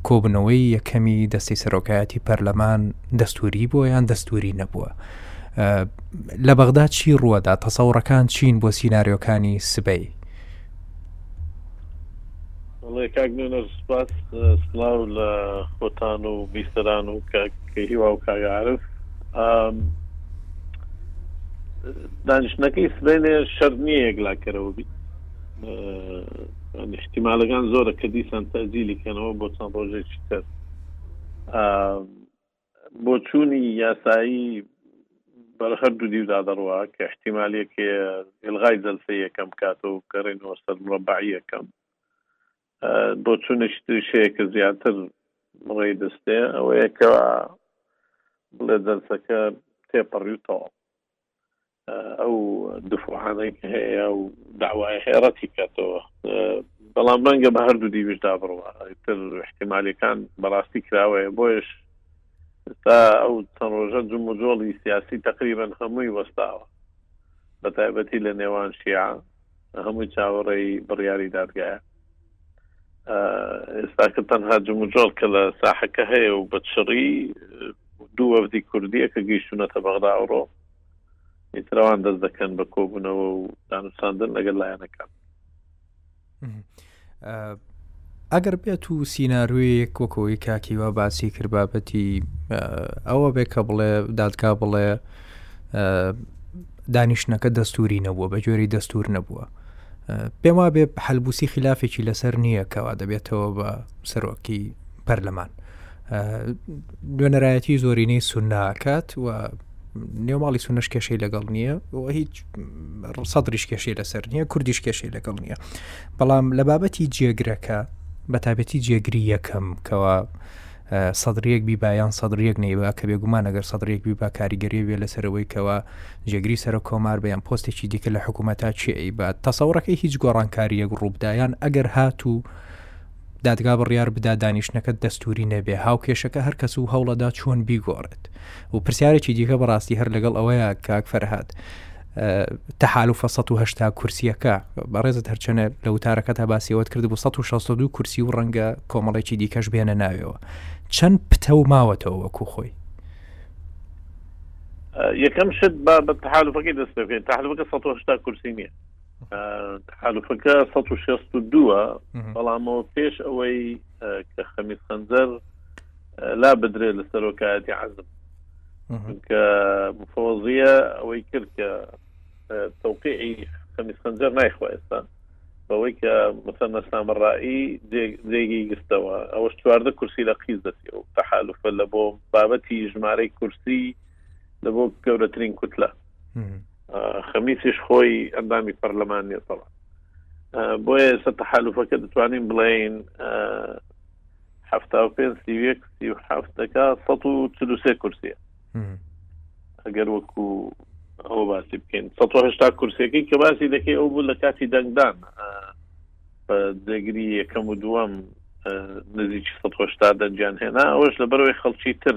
کۆبنەوەی یەکەمی دەستی سەرۆکایەتی پەرلەمان دەستوری بۆ یان دەستوری نەبووە لە بەغدا چی ڕووەدا تەسەوڕەکان چین بۆ سینناریۆکانی سبەی بەڵێ کاک نوێنەر سوپاس، سڵاو لە خۆتان و بیسەران و کاک هیوا و کاک عارف. دانیشتنەکەی سبەینێ شەر نییە یەکلاکەرەوە بیت. نیشتیمالەکان زۆرە کە دیسان تەجیلی کەنەوە بۆ چەند ڕۆژێکی تر. بۆچوونی یاسایی بەر هەردوو دیودا دەڕوا کە احتیمال یەکێ ئلغای جەلسەی یەکەم بکات و گەڕێنەوە سەر مرەبعی یەکەم بۆچوونێکی تریش هەیە کە زیاتر ڕێی دەستێ ئەوەیە کە بڵێ جەلسەکە تێپەڕی و تەواو ئەو دفعانەی کە هەیە و داوای هەیە ڕەتی کاتەوە بەڵام ڕەنگە بە هەردوو دیویشدا بڕوە تر احتمالەکان بەڕاستی کراوەیە بۆیش تا ئەو چەند ڕۆژە جم و جۆڵی سیاسی تقریبن هەمووی وەستاوە بە تایبەتی لە نێوان شیعە هەمووی چاوەڕێی بڕیاری دادگایە ئێستاکە تەنها جم و جۆڵ کە لە ساحەکە هەیە و بە چڕی دوو وەفدی کوردیە کە گەیشتونەتە بەغدا ئەوڕۆ ئیتر ئەوان دەست دەکەن بە کۆبوونەوە و دانوستاندن لەگەر لایەنەکان ئەگەر بێت و سیننارویەک وەکەوەی کاکیوا باسی کرد بابەتی ئەوە بێ کە بڵێ دادگا بڵێ دانیشتەکە دەستوری نەبووە بە جۆری دەستور نەبووە پێم وا بێ حلبوسی خلافێکی لەسەر نییە کەوا دەبێتەوە بە سەرۆکی پەرلەمان دوێنەرایەتی زۆرینەی سناکات و نێوماڵی سونەش کێشەی لەگەڵ نییە و هیچ سەدریش کێشەی لەسەر نییە کوردیش کێشەی لەگەڵ نییە بەڵام لە بابەتی جێگرەکە بە تابەتی جێگری یەکەم کەوا سەدرێک بیبایان سەدرێک نەیبا کە بێگومان ئەگەر سەدرێک بیبا کاریگەری وێ لەسەرەوەی کەەوە جێگری سەرە کۆمار بەیان پۆستێکی دیکە لە حکوومەتا چێ ئەیبات تەسەڕەکەی هیچ گۆڕانکاریەک ڕووبدایان ئەگەر هاتوو دادگا بڕیار بدا دانیشتنەکەت دەستووری نەبێ هاوکێشەکە هەر کەس و هەوڵەدا چۆن بیگۆڕێت و پرسیارێکی دیکە بەڕاستی هەر لەگەڵ ئەوەیە کاک فەرهاد تەحال و فە 1970 کورسیەکە بەڕێزت هەرچەنە لە وتارەکە تا باسیەوەت کرد بۆ 1962 کورسی و ڕەنگە کۆمەڵێکی دیکەش بێنە ناوێەوە چەند پتە و ماوەتەوە وەکو خۆی یەکەم شت با بە تحالفەکەی دەست پێ تحالفەکە 1970 کورسی نییە حرفەکە 1962 بەڵامەوە پێش ئەوەی کە خەمی خەنجەر لا بدرێ لە سەرۆکایەتی عزم کە مفۆزیە ئەوەی کرد کە تەوقیعی خەمی خەنجەر نایخوا ئێستا بەوەی کە مسەمە سامەڕایی دێگی گستەوە ئەوەش چواردە کورسی لە قیز دەسی و تەحالفە لە بۆ بابەتی ژمارەی کورسی لە بۆ گەورەترین کوتلە خەمیسیش خۆی ئەندامی پەرلەمان نێتەوە بۆیە ئێستا تەحالفەکە دەتوانین بڵین هەفتا و پێ سیوێک سی و هەفتەکە سە و چلوسێ کورسیە ئەگەر وەکو ئەو باسی بکەین سەهشتا کورسەکەی کە باسی دەکەی ئەو بوو لە کاتی دەنگدان بە دەگری یەکەم و دووەم نزیکی سەهشتا دەنجیان هێنا ئەوش لە بەرەوەی خەڵکی تر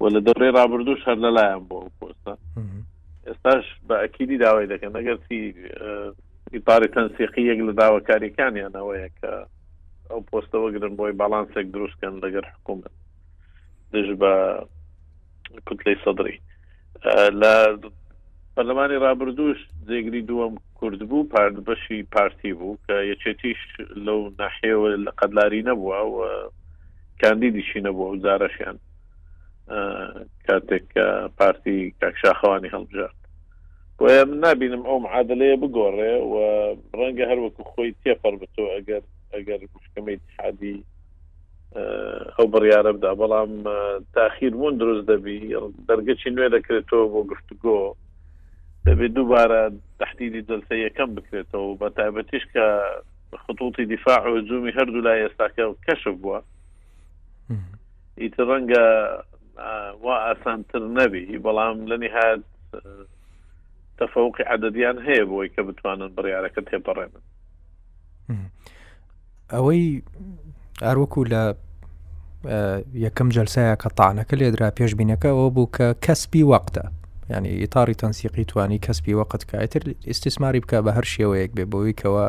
و لە دەورەی رابرردوش هەر لەلایەن بۆ ئەو پۆستە ئێستاش بە ئەکیدی داوای دەکەن ئەگەرچی ئیپاری تەنسیقی یەک لە داواکاریەکانیان ئەوەیە کە ئەو پۆستەوە گرن بۆی باڵانسێک دروستکەن لەگەر حکوومەت دژ بە کوتلەی سەدرری لە پەرلەمانی رابرردوش جێگری دووەم کورد بوو پارت بەشی پارتی بوو کە یەکێتیش لەو ناحێوە لە قەدلاری نەبووە و کاندیدیشی نەبووە و زارەشیان کاتێک کە پارتی کاکشاخەوانی هەڵبژارد بۆیە من نبینم ئەو معادلەیە بگۆڕێ و ڕەنگە هەروەکو خۆی تێپەڕ بتۆ ئەگەر ئەگەر مشکمە اتحادی ئەو بڕیارە بدا بەڵام تاخیر بوون دروست دەبی دەرگەچی نوێ دەکرێتەوە بۆ گفتگۆ دەبێت دووبارە تحتیدی جلسە یەکەم بکرێتەوە بە تایبەتیش کە خطوطی دیفاع و جومی هەردوو لا ئێستاکە کەشف بووە ئیتر ڕەنگە وا ئاسانتر نەبی بەڵام لە نهات تەفەوقی عددیان هەیە بۆی کە بتوانن بڕیارەکە تێپەڕێنن ئەوەی ئاروەکو لە یەکەم جلسایە کە تاانەکە لێدرا پێشببینەکە ئەوە بوو کە کەسبی وەقتە ینی ئیتاری تەنسیقی توانی کەسبی وەقت کایتر ئیسیسماری بکە بە هەر شێوەیەک بێ بۆیکەوە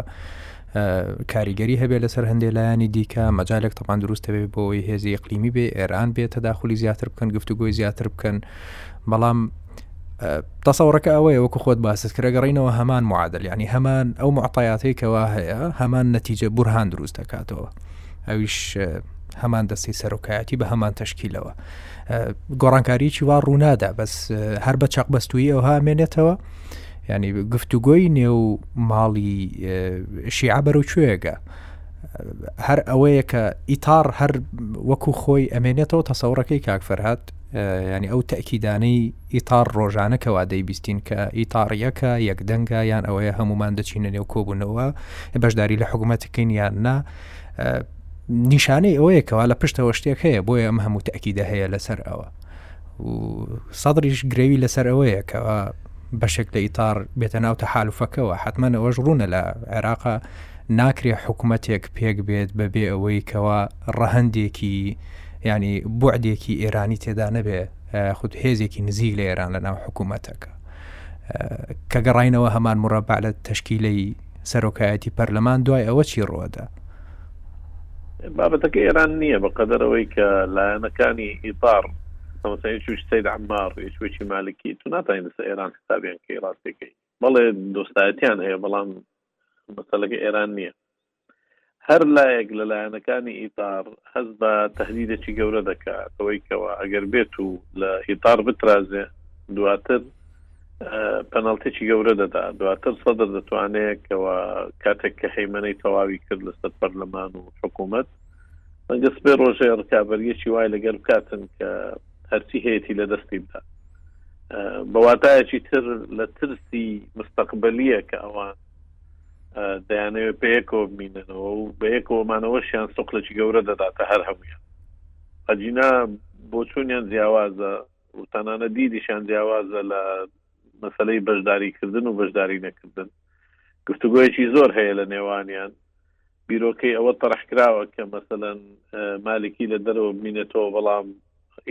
کاریگەری هەبێت لەسەر هەندێک لایانی دیکە مەجالێک تەپان دروستە بێت بۆی هێزی یقلیمی بێ ئێران بێت تەداخلی زیاتر بکەن گفتوگۆی زیاتر بکەن بەڵام تەسەڕەکە ئەوەیە وەکو خۆت باست کرێگەڕینەوە هەمان معادل ینی هەمان ئەو معتایاتی کەوا هەیە هەمان نەتیجە بورهان دروست دەکاتەوە ئەویش هەمان دەستی سەرۆکایەتی بە هەمان تشکیلەوە گۆڕانکاریی وا ڕوونادا بەس هەر بە چەق بەستوی ئەوها مێنێتەوە ینی گفتوگۆی نێو ماڵی شیع بەرەو کوێگە هەر ئەوەیە کە ئیتار هەر وەکو خۆی ئەمێنێتەوە تەسەورەکەی کاکفەرهات ینی ئەو تەکیدانەی ئیتار ڕۆژانەکەوا دەیبیستین کە ئیتاڕیەکە یەکدەنگە یان ئەوەیە هەمومان دەچینە نێو کۆبوونەوە بەشداری لە حکوومەتەکەین یان نا نیشانەی ئەوەیەکەوە لە پشتەوە شتێک هەیە بۆیە ئەم هەموو تەکیدە هەیە لەسەر ئەوە. و سەدریش گرەوی لەسەر ئەوەیە کەەوە بەشێک لە ئیتار بێتە ناو تەحالفەکەەوە حتمما ئەوەش ڕوونە لە عێراقا ناکرێ حکوومەتێک پێک بێت بەبێ ئەوەی کەەوە ڕەهندێکی ینی بعدێکی ئێرانی تێدا نەبێ خود هێزێکی نزیک لە ئێران لە ناو حکوومەتەکە کە گەڕینەوە هەمان مڕەبع لە تشکیلەی سەرۆکایەتی پەرلەمان دوای ئەوە چی ڕوەدا؟ بابەتەکە ئێران نییە بە قەدەر ئەوەی کە لایەنەکانی ئیتار ئەمەسا یەکویش سید عمار یەکوێکی مالکی تو ناتوانین لەسەر ئێران حسابیان کەی ڕاستەکەی بەڵێ دۆستایەتیان هەیە بەڵام مەسەلەکە ئێران نییە هەر لایەک لە لایەنەکانی ئیتار هەست بە تەهدیدێکی گەورە دەکا لەوەی کەوە ئەگەر بێت و لە ئیتار بترازێ دواتر پەناڵتێکی گەورە دەدا دواتر سەدر دەتوانێت کەەوە کاتێک کە هەیمەەی تەواوی کرد لەسەر پەرلەمان و حکوومەت مەگەس بێ ڕۆژێ ڕکابەریەکی وای لەگەر بکاتن کە هەرچی هەیەی لە دەستی بدا بەواتایەکی تر لە ترسی مستەقبلیە کە ئەوان دەیانەوێت پێکەوە بمینەوە و بە یەکەوەمانەوەشیان سوقلێکی گەورە دەداتە هەر هەمویان ئەجینا بۆچوونیان جیاوازە و تەنانە دیدیشان جیاوازە لە مەسلەی بەشداریکردن و بەشداری نەکردن گفتوگوۆیەکی زۆر هەیە لە نێوانیان بیرۆکەی ئەوە تەرحکراوە کە مەسەەن مالکی لە دەرەوە بمینێتەوە بەڵام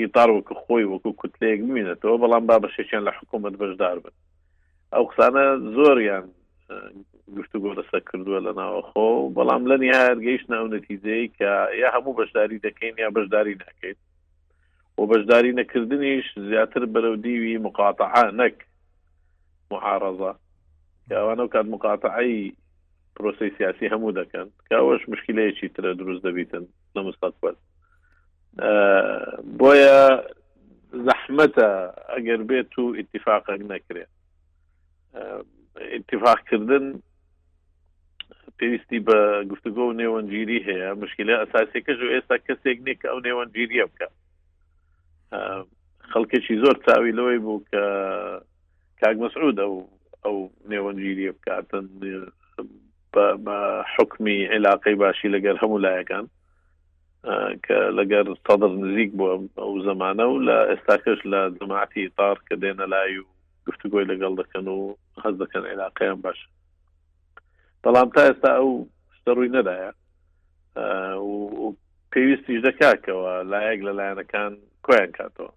ئیتار وەکو خۆی وەکو کوتلەیەک بمینێتەوە بەڵام با بەشێکیان لە حکوومەت بەشدار بن ئەو قسانە زۆریان گفتوگۆ لەسەر کردووە لە ناوەخۆ بەڵام لە نهایەت گەیشت ناو نەتیجەی کە یا هەموو بەشداری دەکەین یا بەشداری ناکەین و بەشداری نەکردنیش زیاتر بەرەو دیوی مقاتعا نەک معارەزە کەوانە و کات مقاتعی پرۆسی سیاسی هەموو دەکەن کاوەش مشکلەیەکی ترە دروست دەبیتن لە مستەقبل بۆیە زەحمەتە ئەگەر بێت و ئیتفاقەک نەکرێت ئیتفاقکردن پێویستی بە گفتوگۆ و نێوەنگیری هەیە مشکلە ئەساسەکەش و ئێستا کەسێک نیک ئەو نێوەنگیریە بکە خەڵکێکی زۆر چاوی لەوەی بوو کە کاک مەسعود ئەو ئەو نێوەنگیری بکاتن بە حکمی عێلاقەی باشی لەگەر هەموو لایەکان کە لەگەر سەدر نزیک بووە ئەو زمانە و لە ئێستاکەش لە جماعتی تار کە دێنە لای و گفتگۆی لەگەڵ دەکەن و هەز دەکەن عێلاقیان باش بەڵام تا ئێستا ئەو ستەڕووی نەدایە پێویستیش دەکاکەوە لایەک لە لایەنەکان کۆیان کاتەوە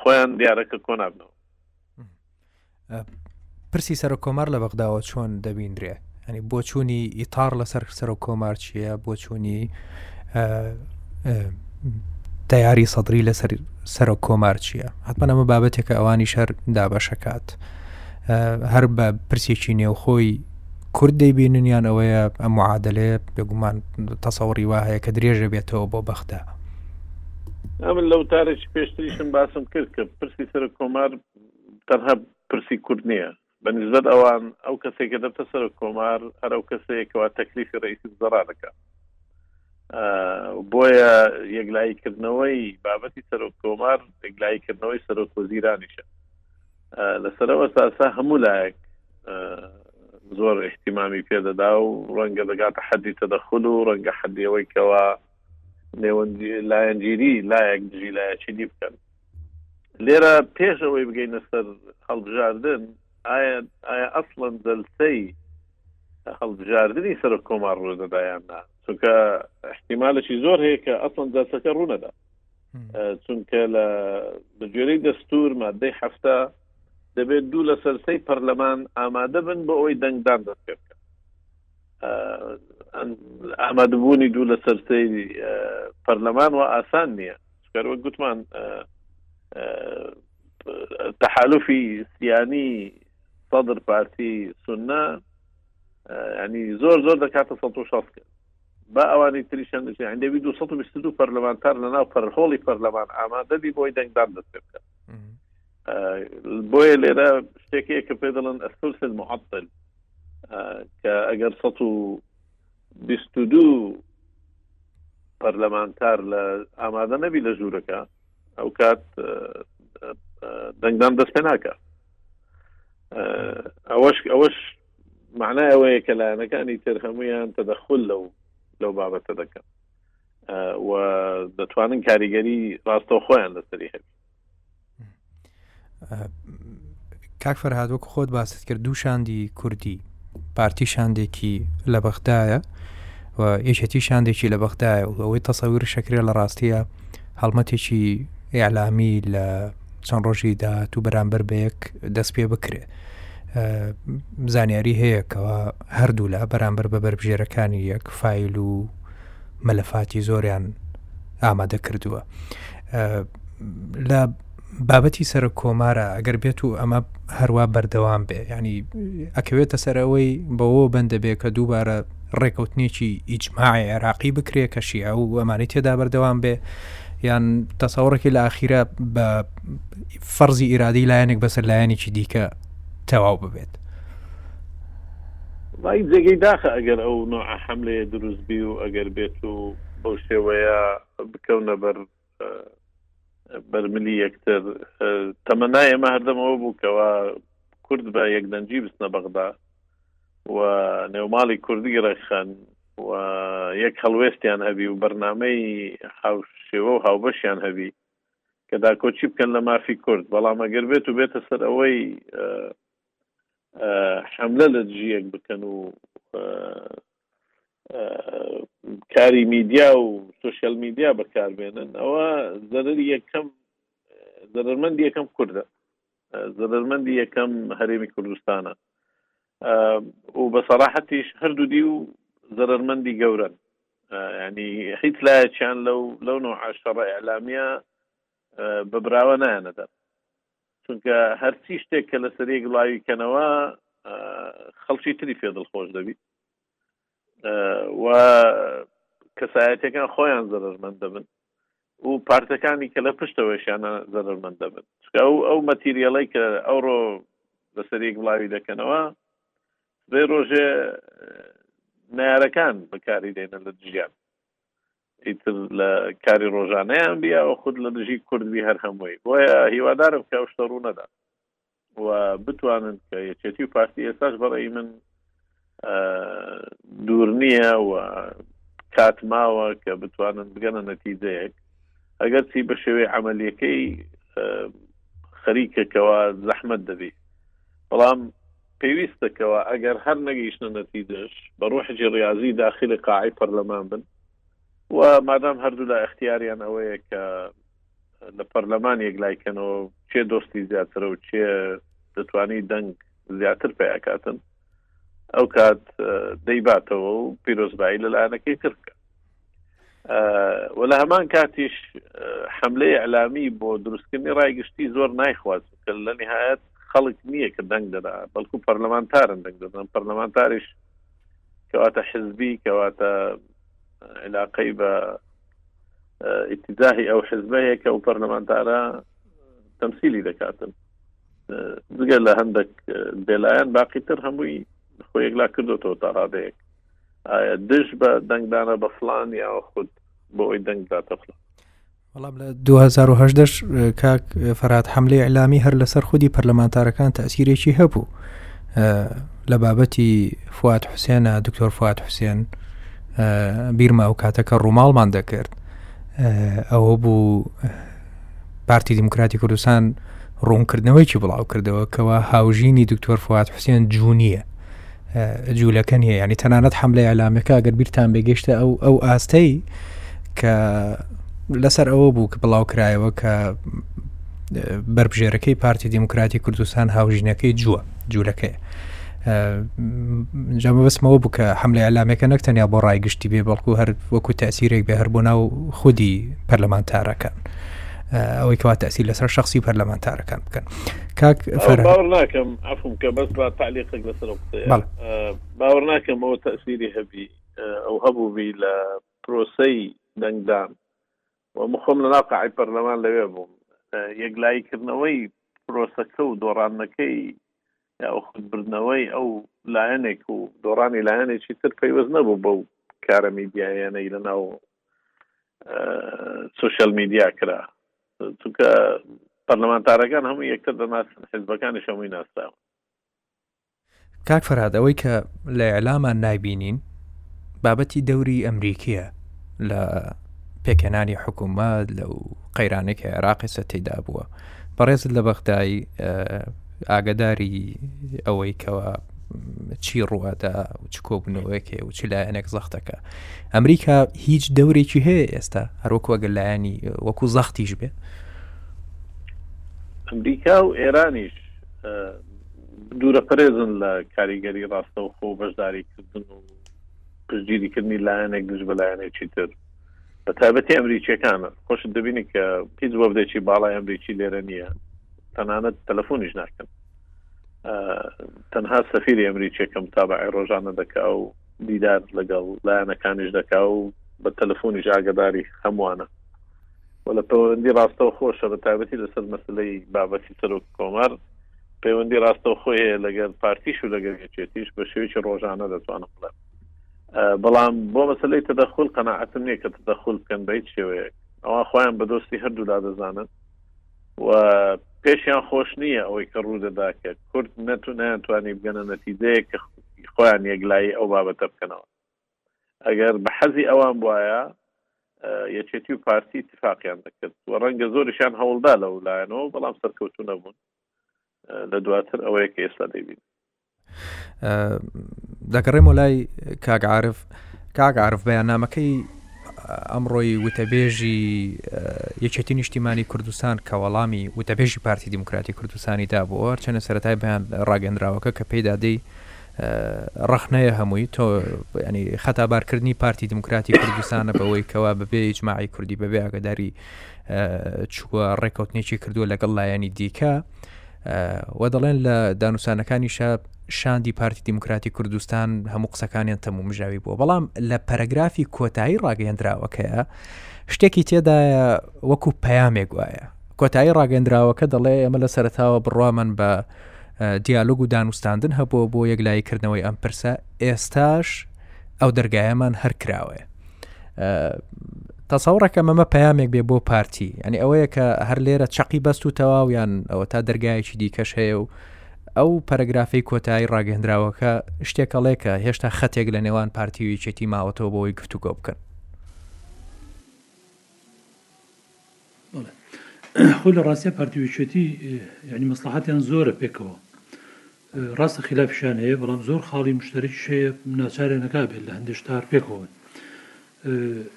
خۆیان دیارەکە کۆنابنەوە پرسی سەرۆک کۆمار لە بەغداوە چۆن دەبیندرێ ئەنی بۆچوونی ئیتار لەسەر سەرۆک کۆمار چییە بۆچوونی تیاری سەدرری لەسەر سەرۆک کۆمار چییە حتمما ئەمە بابەتێکە ئەوانی شەر دابەشەکات هەر بە پرسێکی نێوخۆی کورد دەیبینن یان ئەوەیە ئەم معادلەیە بێگومان تەسەوڕی وا هەیە کە درێژە بێتەوە بۆ بەخدا ئەمن لەو تارێک پێشتریشم باسم کرد کە پرسی سەر کۆمار تەنها پرسی کورد نییە بە نسبەت ئەوان ئەو کەسێکە دەبتە سەر کۆمار هەر ئەو کەسەیەکەوە تەکلیفی ڕئیسی زەرا دەکە بۆیە یەکلاییکردنەوەی بابەتی سەرۆک کۆمار یەکلاییکردنەوەی سەرۆک وەزیرانیشە لەسەرەوە ساسا هەموو لایەک زۆر احتیمامی پێدەدا و ڕەنگە دەگاتە حەدی تەدەخل و ڕەنگە حەدیەوەی کەەوە لایەنگیری لایەک دژی لایەکی دی بکەن لێرە پێش ئەوەی بگەینە سەر هەڵبژاردن ئایا ئایا ئەسڵەن دەلسەی هەڵبژاردننی سەرۆک کۆمار ڕۆدەدایان نا چونکە احتیمالێکی زۆر هەیە کە ئەسڵەن دەسەکە ڕوونەدا چونکە لە بەگوێرەی دەستور مادەی هەفتە دەبێت دوو لە سەرسەی پەرلەمان ئامادە بن بۆ ئەوی دەنگدان دەستکرد ئامادەبوونی دوو لەسەر سەیری پەرلەمان و ئاسان نییە سکەرەوە گوتمان تحالفی سیانی صدر پارتی سنە ینی زۆر زۆر دەکاتە 16 کرد با ئەوانی تریشان دەشیان دەبی 222 پەرلەمانتار لە ناو پەرهۆڵی پەرلەمان ئامادەبی بۆی دەنگدان دەست پێ بکەن بۆیە لێرە شتێکەیە کە پێ دەڵن ئەسورسل معطل کە ئەگەر سە و بیست و دوو پەرلەمانتار لە ئامادە نەبی لە ژوورەکە ئەو کات دەنگدان دەست پێ ناکە ئەوەش ئەوەش معنای ئەوەیە کە لایەنەکانی تر هەمویان تەدەخل لەو لەو بابەتە دەکەن و دەتوانن کاریگەری ڕاستەوخۆیان لەسەری هەبی کاک فەرهاد وەکو خۆت باست کرد دوو شاندی کوردی پارتی شاندێکی لە بەغدایە و یەکێتی شاندێکی لە بەغدایە و ئەوەی تەسەویر شەکرێ لە ڕاستیە هەڵمەتێکی ئیعلامی لە چەند ڕۆژی داهاتوو بەرامبەر بە یەک دەست پێ بکرێ زانیاری هەیەکەوە هەردوولا بەرامبەر بە بەربژێرەکانی یەک فیل و مەلەفاتی زۆریان ئامادە کردووە لە بابەتی سەر کۆمارە ئەگەر بێت و ئەمە هەروە بەردەوام بێ ینی ئەکەوێتە سەرەوەی بەوە بەندە بێ کە دووبارە ڕێکەوتنێکی ئیجمماعی عێراقی بکرێ کە شیعە و ئەمانی تێدا بەردەوام بێ یان تەساوڕێکی لە ئاخیرە بە فەرزی ئیرادی لایەنێک بەسەر لایەنێکی دیکە تەواو ببێت وای جێگەی داخە ئەگەر ئەو نوعە حملەیە دروست بی و ئەگەر بێت و بەو شێوەیە بکەونە بەر بەرملی یەکتر تەمەنای ئێمە هەردەمەوە بوو کەەوە کورد بە یەک دەنجی بستنە بەغدا و نێوماڵی کوردی ڕێکخەن و یەک هەڵوێستیان هەبی و بەرنمەی هاوشێوە و هاوبەشیان هەبی کە داکۆچی بکەن لە مافی کورد بەڵام ئەگەر بێت و بێتە سەر ئەوەی حەملە لە دژی یەک بکەن و کاری میدیا و سوسیال میدیا بەکاربێنن ئەوە زەرر یەکەم زەرمەند یەکەم کوردە زەرمەندی یەکەم هەرێمی کوردستانە و بە سەراحەتیش هەردوو دی و زەرمەندی گەورن ینی هیچ لایەکیان لەو لەو نوع عشتەڕە ئەلامیە بە براوە نایەنەدەن چونکە هەرچی شتێک کە لەسەر یەک بڵاوی کەنەوە خەڵکی تری پێ دڵخۆش دەبیت و کەسایەتەکان خۆیان زەرمەند دەبن و پارتەکانی کە لە پشتەوەشیانە زەرمەند دەبن ئەو ئەو مەتیریەڵی کە ئەوڕۆ لەسەر یەک بڵاوی دەکەنەوە بێ ڕۆژێ نارەکان بەکاری دێنە لە دژیان ئیتر لە کاری ڕۆژانەیان بیا و خود لە دژی کوردبی هەر هەمووی بۆیە هیوادارم کە ئەو شتە ڕوونەدا و بتوانن کە یەکێتی و پارتی ئێستاش بەڕێی من دوور نییە و کات ماوە کە بتوانن بگەنە نەتیجەیەک ئەگەرچی بە شێوەی عملیەکەی خەریکەکەەوە زەحمت دەبی بەڵام پێویستەکەەوە ئەگەر هەر نەگەیشتە نەتیجەش بە ڕۆحێکی ڕاضی داخلی قاعی پەرلەمان بن و مادام هەردوولا اختیاریان ئەوەیە کە لە پەرلەمان یەکلایکەنەوە چێ دۆستی زیاترە و چێ دەتوانی دەنگ زیاتر پیاکاتن ئەو کات دەیباتەوە و پیرۆزبایی لە لایەنەکەی تر بکە و لە هەمان کاتیش حملەی ئەلامی بۆ دروستکردنی ڕایگشتی زۆر نایخواز کە لە نهایەت خەڵک نییە کە دەنگ دەدا بەڵکو پەرلەمانتارن دەنگ دەدەن پەرلەمانتاریش کەواتە حزبی کەواتە علاقەی بە ئیتیزاهی ئەو حزبەیە کە ئەو پەرلەمانتارە تەمسیلی دەکاتن زگەر لە هەندێک بێلایەن باقی تر هەمووی خۆ یەکلا کردوەوە تا ڕادەیەک دژ بە دەنگدانە بە فلان یا خود بۆ ئەوی دەنگداتە فلان بەڵام لە دوو هەزار و هەژدە ش کاک اه، فەرهاد حەملەی ئیلامی هەر لەسەر خودی پەرلەمانتارەکان تەسیرێکی هەبوو اه، لە بابەتی فواد حوسێنە دکتۆر فواد حوسێن اه، بیرمە ئەو کاتەکە ڕووماڵمان دەکرد اه، ئەوە بوو اه، پارتی دیموکراتی کوردستان ڕوونکردنەوەیکی بڵاو کردەوە کەوا هاوژینی دکتۆر فواد حوسێن جوونیە جوولەکە نیە ینی تەنانەت حملە ئەلامەکە گەر بیرتان بێگەشتە ئەو ئەو ئاستەی کە لەسەر ئەوە بوو کە بڵاو کرایەوە کە بەربژێرەکەی پارتی دیموکراتی کوردستان هاوژینەکەی جووە جوولەکەی جامە بەسمەوە بکە حملە ئەلامەکە نەک تەنیا بۆ ڕای گشتی بێ بەڵکو هەر وەکو تاسیرێک بێ هەر بۆ ناو خودی پەرلەمانتارەکان ئەوەی کەوا تاسی لەسەر شخصی پەرلەمانتارەکان بکەن کاک باوەڕ ناکەم ئەفم کە بەس با تعلیقێک لەسەر قسەیە باوەڕ ناکەم ئەو تەسیری هەبی ئەو هەبووبی لە پرۆسەی دەنگدان و مخۆم لە ناقعی پەرلەمان لەوێ بووم یەکلاییکردنەوەی پرۆسەکە و دۆڕانەکەی یا خودبردنەوەی ئەو لایەنێک و دۆڕانی لایەنێکی تر پەیوەست نەبوو بەو کارە میدیایەنەی لە ناو سوسیال میدیا کرا چونکە پەرلەمانتارەکان هەمووی یەکتر دەناسن حزبەکانیش هەمووی ناسراون کاک فەرهاد ئەوەی کە لە ئێلامان نایبینین بابەتی دەوری ئەمریکیە لە پێکەنانی حکوومەت لەو قەیرانێک عێراقیسە تێدا بووە بەڕێزت لە بەغدایی ئاگەداری ئەوەی کەوا چی ڕوئەدا و چ کۆبوونەوەیەکێ و چ لایەنێک زەختەکە ئەمریکا هیچ دەورێکی هەیە ئێستا هەروەکو ئەگە لایەنی وەکو زەختیش بێ ئەمریکا و ئێرانیش دوورە پەرێزن لە کاریگەری ڕاستەوخۆ بەشداریکردن و پشتگیریکردنی لایەنێک دژ بە لایەنێکی تر بە تابەتی ئەمریکیەکانە خۆشت دەبینی کە هیچ وەبدێکی باڵای ئەمریکی لێرە نییە تەنانەت تەلەفۆنیش ناکەن تەنها سەفیری ئەمریکیەکەم تابعی ڕۆژانە دەکا و دیدار لەگەڵ لایەنەکانیش دەکا و بە تەلەفۆنیش ئاگداری هەمووانە و لە پەیوەندی ڕاستەوە خۆشە بە تابەتی لەسەر مەسلەی بابەتی سەرۆک کۆمار پەیوەندی ڕاستەوە خۆی هەیە لەگەر پارتیش و لەگەر یەکێتیش بە شێوکی ڕۆژانە دەتوانم بڵێ بەڵام بۆ مەسلەی تەدەخل قەنەعەتم نییە کە تەدەخل بکەن بە هیچ شێوەیەک ئەوان خۆیان بە دۆستی هەردوولا دەزانن و پێشیان خۆش نییە ئەوەی کە ڕوودەدا کە کورد نەت و نەیانتوانی بگەنە نەتیجەیە کە خۆیان یەکلایی ئەو بابەتە بکەنەوە ئەگەر بە حەزی ئەوان بواە یەکێتی و پارتی اتفاقیان دەکرد و ڕەنگە زۆریشان هەوڵدا لە ولایەنەوە بەڵام سەرکەوتو نەبوون لە دواتر ئەوەیە کە ئێستا دەبین دەگەڕێمە لای کاک عاعرف کاک عاعرف بەیانامەکەی ئەمڕۆی وتەبێژی یەکێتی نیشتیمانی کوردستان کە وەڵامی وتەبێژی پارتی دیموکراتی کوردستانی دا بۆ چەنە سەرای بەیان ڕاگەندراوەکە کە پێیدادەی ڕخنەیە هەمووی تۆ ینی خەتابارکردنی پارتی دیموکراتی کوردستانە بەوەی کەوا بەبێ ئیجمماعی کوردی بەبێ ئاگداری چووە ڕێککەوتنێکی کردووە لەگەڵ لایەنی دیکە و دەڵێن لە دانوسانەکانیشە شاندی پارتی دیموکراتی کوردستان هەموو قسەکانیان تەموو مژاوی بووە بەڵام لە پەرەگرافی کۆتایی ڕاگەندراوەکەیە شتێکی تێدایە وەکو پەیامێک وایە کۆتایی ڕاگەندراوەکە دەڵێ ئێمە لە سەرتاوە بڕوامان بە دیالۆگ و دانوستاندن هەبووە بۆ یەکلاییکردنەوەی ئەم پرسە ئێستاش ئەو دەرگایەمان هەر کراوەیە تەسەوڕەکە مەمە پەیامێک بێ بۆ پارتی ینی ئەوەیە کە هەر لێرە چەقی بەست و تەواویان ئەوە تا دەرگایەکی دیکەش هەیە و ئەو پەرەگرافی کۆتایی ڕاگەندراوەکە شتێکەڵێکە هێشتا خەتێک لە نێوان پارتی و یەکێتی ماوەتەوە بۆی گفتوگۆ بکەن خۆی لە ڕاستە پارتیویچێتی ینی مەسلحاتیان زۆرە پێکەوە ڕاستە خیلافیشیان هەیە بەڵام زۆر خاڵی مشتەرەکیش هەیە ناچاریان نەکا بێت لە هەندێک شتار پێکەوەن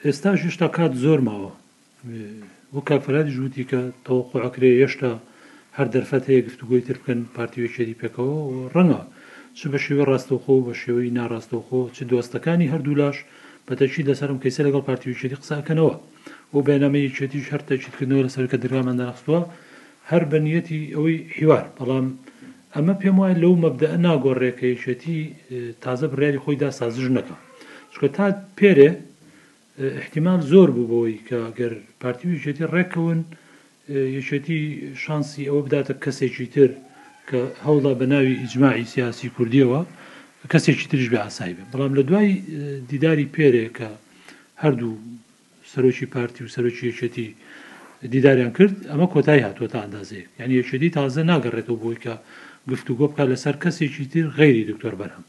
ئێستاش هێشتا کات زۆر ماوە وە کاک فەرادیش وتی کە تەوەقعکرێ هێشتا هەر دەرفەت هەیە گفتوگۆی تر بکەن پارتیوێکێری پێکەوە ڕەنگە چ بە شێوە ڕاستەوخۆ و بە شێوەی ناڕاستەوخۆ چ دۆستەکانی هەردوولاش بەتەکی لەسەرم کەیسە لەگەڵ پارتیوێکێری قساکەنەوە و بەنامەیەکێتیش هەر تەکیدکردنەوە لەسەر کە دراماندانەخستووە هەر بە نیەتی ئەوەی حیوار، بەڵام ئەمە پێم وایە لەو مەبدەئە ناگۆڕێ کە یەکێتی تازە بڕیاری خۆی دا سازش نەکا. چونکە تا پێرێ ئیحتیمال زۆر بوو بەوەی کە گەر پارتی و یەکێتی ڕێککەون، یەکێتی شانسی ئەوە بداتە کەسێکی تر کە هەوڵا بە ناوی ئیجماعی سیاسی کوردییەوە کەسێکی تریش بێ ئاسای بێ. بەڵام لە دوای دیداری پێرێ کە هەردوو سەرۆکی پارتی و سەرۆکی یەکێتی دیداریان کرد، ئەمە کۆتایی هاتووە تا ئەندازەیەک، یانی یەکێتی تازە ناگەڕێتەوە بۆی کە گفتوگۆ بکات لەسەر کەسێکی تر غەیری دکتۆر بەرهەم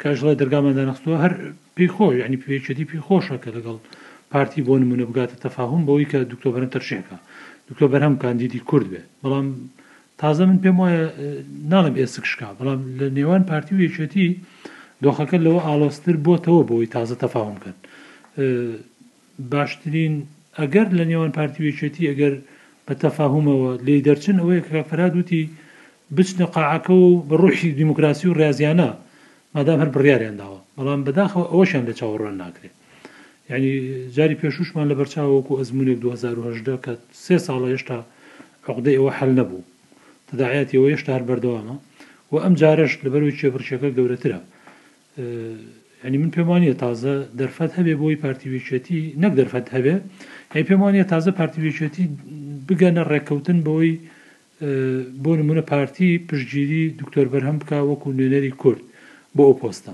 کە ئەشڵێت دەرگامان دانەخستووە هەر پێی خۆ یانی پێ یەکێتی پێی خۆشە کە لەگەڵ پارتی بۆ نمونە بگاتە تەفاهوم بەوەی کە دکتۆر بەرهەم تەرشیح بکات دکتۆر بەرهەم کاندیدی کورد بێت بەڵام تازە من پێم وایە ناڵێم ئێسک شکا، بەڵام لە نێوان پارتی و یەکێتی دۆخەکە لەوە ئاڵۆزتر بۆتەوە بۆی تازە تەفاوم بکەن. باشترین ئەگەر لە نێوان پارتی و یەکێتی ئەگەر بە تەفاهومەوە لێی دەرچن ئەوەیە کە کاک فەرهاد وتی بچنە قاعەکەوە و بە ڕوحی دیموکراسی و ڕازیانە مادام هەر بڕیاریان داوە، بەڵام بەداخەوە ئەوەشیان لێ چاوەڕوان ناکرێ. یەعنی جاری پێشووشمان لە بەرچاوە وەکوو ئەزموونێک دوو هەزار و هەژدە کە سێ ساڵە هێشتا عوقدەی ئەوە حەل نەبوو. تەداعیاتی ئەوە هێشتا هەر بەردەوامە و ئەم جارەش لەبەرەوەی کێبڕکێکە گەورەترە. یەعنی من پێم وا نییە تازە دەرفەت هەبێ بۆی پارتی و یەکێتی، نەک دەرفەت هەبێ، یەعنی پێم وا نییە تازە پارتی و یەکێتی بگەنە ڕێککەوتن بەوەی بۆ نمونە پارتی پشتگیری دکتۆر بەرهەم بکا وەکو نوێنەری کورد بۆ ئەو پۆستە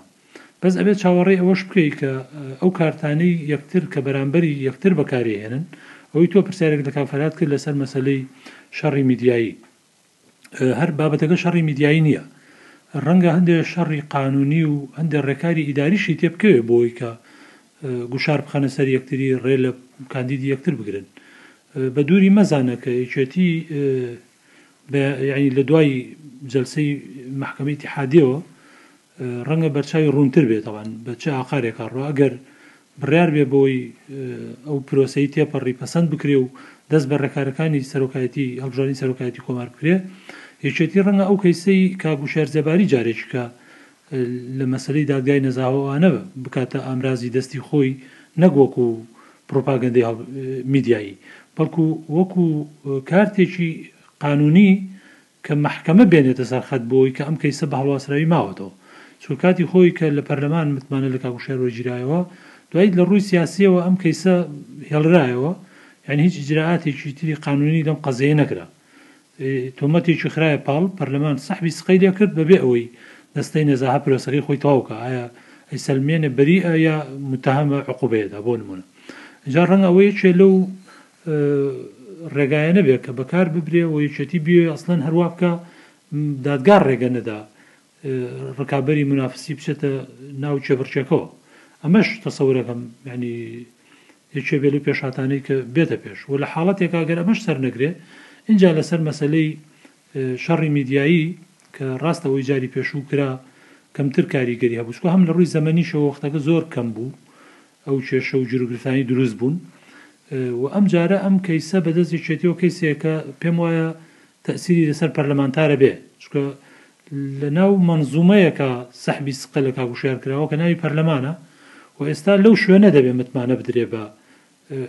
بەس ئەبێت چاوەڕێی ئەوەش بکەی کە ئەو کارتانەی یەکتر کە بەرامبەری یەکتر بەکاری هێنن ئەوەی تۆ پرسیارێک لە کاک فەرهاد کرد لەسەر مەسەلەی شەڕی میدیایی هەر بابەتەکە شەڕی میدیایی نییە ڕەنگە هەندێ شەڕی قانونی و هەندێ ڕێکاری ئیداریشی تێ بکەوێ بۆی کە گوشار بخەنە سەر یەکتری ڕێ لە کاندیدی یەکتر بگرن بە دووری مەزانە کە یەکێتی بە یانی لە دوای جەلسەی مەحکەمە ئیتیحادیەوە ڕەنگە بەرچاوی ڕوونتر بێت تەوان بە چ ئاقارێکا ڕوا ئەگەر بڕیار بێ بۆی ئەو پرۆسەی تێپەڕی پەسەند بکرێ و دەست بە ڕێکارەکانی سەرۆکایەتی هەڵبژاردنی سەرۆکایەتی کۆمار بکرێ یەکێتی ڕەنگە ئەو کەیسەی کاک وشیار زێباری جارێکیکە لە مەسەلەی دادگای نەزاهۆئانە بکاتە ئامرازی دەستی خۆی نەک وەکو پڕوپاگەندەی میدیایی بەڵکو وەکو کارتێکی قانونی کە مەحکەمە بێنێتە سەر خەت بۆ ئەوەی کە ئەم کەیسە بە هەڵواسراوی ماوەتەوە چونکە کاتی خۆی کە لە پەرلەمان متمانە لە کاک هوشیار وەرگیرایەوە دوایی لە ڕووی سیاسیەوە ئەم کەیسە هێڵرایەوە یانی هیچ ئیجرائاتێکی تری قانونی لەم قەزیەیە نەکرا. تۆمەتێکی خرایە پاڵ، پەرلەمان سەحبی سقەی لێ کرد بەبێ ئەوەی دەستەی نەزاهە پرۆسەکەی خۆی تەواو بکا ئایا ئەیسەلمێنێ بەریئە یا موتەهەمە عقوبەیەدا بۆ نمونە ئینجا ڕەنگە ئەوە یەکێ لەو ڕێگایەنە بێ کە بەکار ببرێ و یەکێتی بێ ئەسلەن هەروابکە دادگا ڕێگە نەدا ڕکابەری منافسی بچێتە ناو کێبڕکێکەوە ئەمەش تەسەورەکەم یعنی یەکێ بێ لەو پێشهاتانەی کە بێتە پێش و لە حاڵەتێک ئەگەر ئەمەش سەرنەگرێ اینجا لەسەر مەسلەی شەڕی میدیایی کە ڕاستە ئەوی جاری پێشوو کرا کەمتر کاریگەری هەبووچکە هەم لە ڕووی زەمەنی شەوەختەکە زۆر کەم بوو ئەو کێشە و جروگرتانی دروست بوون و ئەم جارە ئەم کەیسە بەدەست یەکێتیەوە کەیسێکە پێم وایە تەسیری لەسەر پەرلەمانتارە بێ چکە لە ناو مەنزومەیەکا سەحبی سقە لە کاک وشیار کراوە کە ناوی پەرلەمانە و ئێستا لەو شوێنە دەبێ متمانە بدرێ بە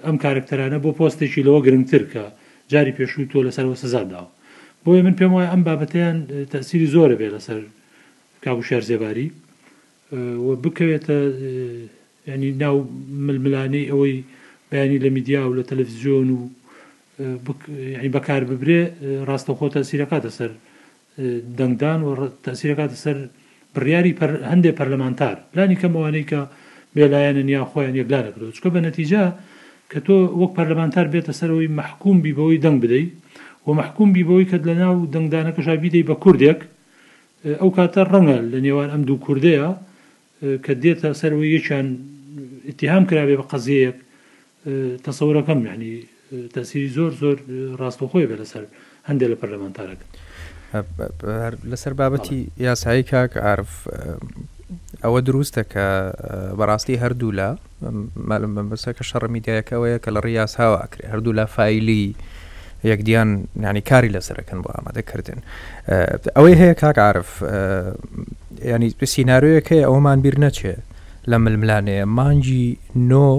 ئەم کارەکتەرانە بۆ پۆستێکی لەوە گرنگتر کە جاری پێشوو تۆ لەسەرەوە سزات داوە بۆیە من پێم وایە ئەم بابەتەیان تەسیری زۆرە بێ لەسەر کاک وشیار زێباری و بکەوێتە ینی ناو ململانەی ئەوەی بەیانی لە میدیا و لە تەلەڤزیۆن و بەکار ببرێ ڕاستەخۆ تەسیرەکاتە سەر دەنگدان و تەئسیر ئەکاتە سەر بڕیاری هەندێ پەرلەمانتار لانی کەم ئەوانەی کە بێلایەنن یا خۆیان یەکلا نەکردوە چکە بە نەتیجە کە تۆ وەک پەرلەمانتار بێتە سەرەوەی مەحکوم بی بەوەی دەنگ بدەی و مەحکوم بی بەوەی کە لە ناو دەنگدانەکەشا بیدەی بە کوردێک ئەو کاتە ڕەنگە لە نێوان ئەم دوو کوردەیە کە دێتە سەر ئەوەی یەکیان ئیتیهام کرابێ بە قەزیەیەک تەسەورەکەم یعنی تەسیری زۆر زۆر ڕاستەخۆی بێ لەسەر هەندێک لە پەرلەمانتارەکە لەسەر بابەتی یاسایی کاک عرف ئەوە دروستە کە بەڕاستی هەردوو لە مەبەستە کە شەڕە میدیایەکە ئەوەیە کە لە ڕێی یاساوە ئەکرێ هەردوولا فایلی یەکدیان ینی کاری لەسەرەکەن بۆ ئامادەکردن ئەوەی هەیە کاک عرف ینی سیننارویەکەی ئەومان بیر نەچێ لە ململانەیە مانجی نۆ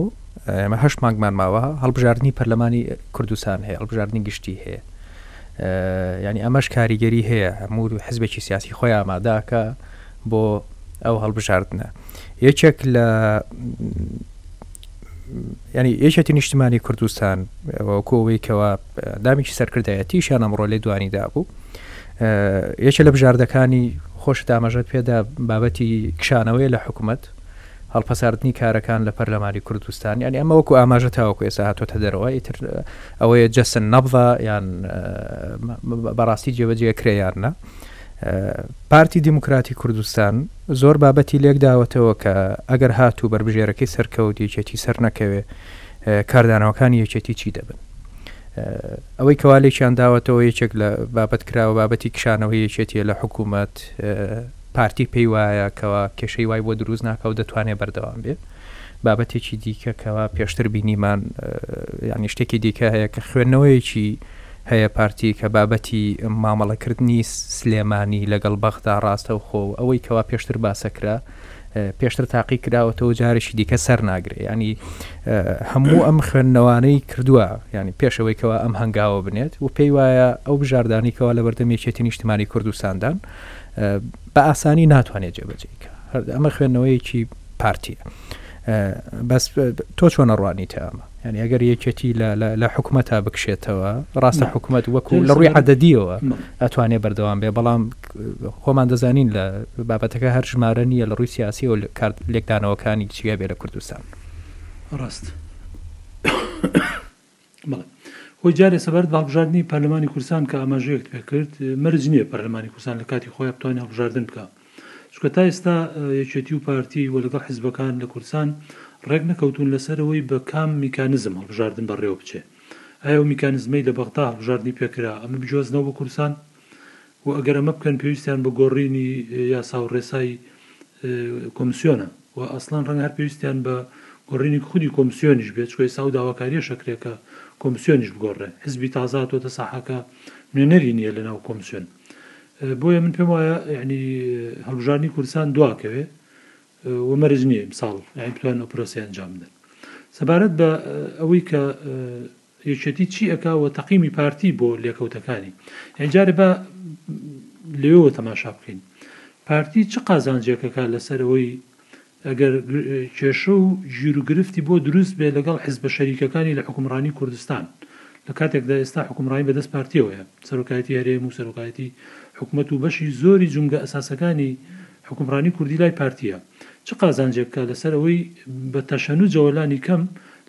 ئەمە هەش مانگمان ماوە هەڵبژاردننی پەرلەمانی کوردستان هەیە هەڵبژاردننی گشتی هەیە ینی ئەمەش کاریگەری هەیە هەموو حزبێکی سیاسی خۆی ئاماداکە بۆ ئەو هەڵبژاردنە یەکێک لە ینی یەکێتی نیشتمانی کوردستان کۆوەی کەەوە دامێکی سەرکردایەتی شان ئەمڕۆ لێ دوانی دابوو یەکێ لە بژاردەکانی خۆش دامەژەت پێدا بابەتی کشانەوەی لە حکوومەت هەڵپەساردنی کارەکان لە پەرلەمانی کوردستان یان ئەمە وەکو ئاماژە تاوەکو ئێسا هاتۆتە دەرەوە ئیتر ئەوەیە جەسن نەبدا یان بەڕاستی جێبەجێ کرێیاننا پارتی دیموکراتی کوردستان زۆر بابەتی لێکداوەتەوە کە ئەگەر هاتوو بەربژێرەکەی سەرکەوت یەکێتی سەر نەکەوێ کاردانەوەکانی یەکێتی چی دەبن ئەوەی کەوالێکیان داوەتەوە یەکێک لە بابەت کراوە بابەتی کشانەوەی یەکێتیە لە حکوومەت پارتی پێی وایە کەوا کێشەی وای بۆ دروست ناکە و دەتوانێت بەردەوام بێت بابەتێکی دیکە کەوا پێشتر بینیمان یانی شتێکی دیکە هەیە کە خوێندنەوەیەکی هەیە پارتی کە بابەتی مامەڵەکردنی سلێمانی لەگەڵ بەغدا ڕاستەوخۆ و ئەوەی کەوا پێشتر باسەکرا پێشتر تاقی کراوەتەوە جارێکی دیکە سەر ناگرێ ینی هەموو ئەم خوێندنەوانەی کردووە ینی پێشەوەی کەوا ئەم هەنگاوە بنێت و پێی وایە ئەو بژاردانی کەوا لە بەردەم یەکێتی نیشتمانی کوردستاندان بە ئاسانی ناتوانێت جێبەجێکە ئەمە خوێندنەوەیەکی پارتیە بەس تۆ چۆنە ڕوانیتە ئەمە یعنی ئەگەر یەکێتی لە حکوومەتا بکشێتەوە ڕاستە حکوومەت وەکو لە ڕووی عدەدیەوە ئەتوانێت بەردەوام بێ بەڵام خۆمان دەزانین لە بابەتەکە هەر ژمارە نییە لە ڕووی سیاسی و کار لێکدانەوەکانی چیە بێ لە کوردستان ڕاست بەڵێ خۆی جارێ سەبارەت بە هەڵبژاردنی پەرلەمانی کوردستان کە ئاماژەیەکت پێ کرد مەرج نییە پەرلەمانی کوردستان لە کاتی خۆی بتوانێت هەڵبژاردن بکە چکە تا ئێستا یەکێتی و پارتی و لەگەڵ حیزبەکان لە کوردستان ڕێک نەکەوتون لەسەرەوەی بە کام میکانزم هەڵبژاردن بەڕێوە بچێ ئایا و میکانزمەی لە بەغدا هەڵبژاردنی پێکرا ئەمە بجۆزنەوە بە کوردستان و ئەگەر ئەمە بکەن پێویستیان بە گۆڕینی یاسا و ڕێسای کۆمسیۆنە و ئەسڵەن ڕەنگە هەر پێویستیان بە گۆڕینی خودی کۆمسیۆنیش بێت، چکۆ ئێستا ئەو داواکاریەش ئەکرێت کە کۆمسیۆنیش بگۆڕێ، حزبی تازە هاتووەتە ساحەکە نوێنەری نییە لەناو کۆمسیۆن. بۆیە من پێم وایە یعنی هەڵبژاردنی کوردستان دواکەوێ و مەرج نییە ئیمساڵ یعنی بتوانن ئەو پرۆسەیە ئەنجام بدەن. سەبارەت بە ئەوەی کە یەکێتی چی ئەکا و تەقیمی پارتی بۆ لێکەوتەکانی یانی جارێ با لەوێوە تەماشا بکەین پارتی چ قازانجێکەکە لەسەر ئەوەی ئەگەر کێشە و ژیر و گرفتی بۆ دروست بێ لەگەڵ حزبە شەریکەکانی لە حکومڕانی کوردستان لە کاتێکدا ئێستا حکومڕانی بەدەست پارتیەوەیە سەرۆکایەتی هەرێم و سەرۆکایەتی حکومەت و بەشی زۆری جومگە ئەساسەکانی حکومڕانی کوردی لای پارتیە چ قازانجێک بکات لەسەر ئەوەی بە تەشەنوج ەوە لانی کەم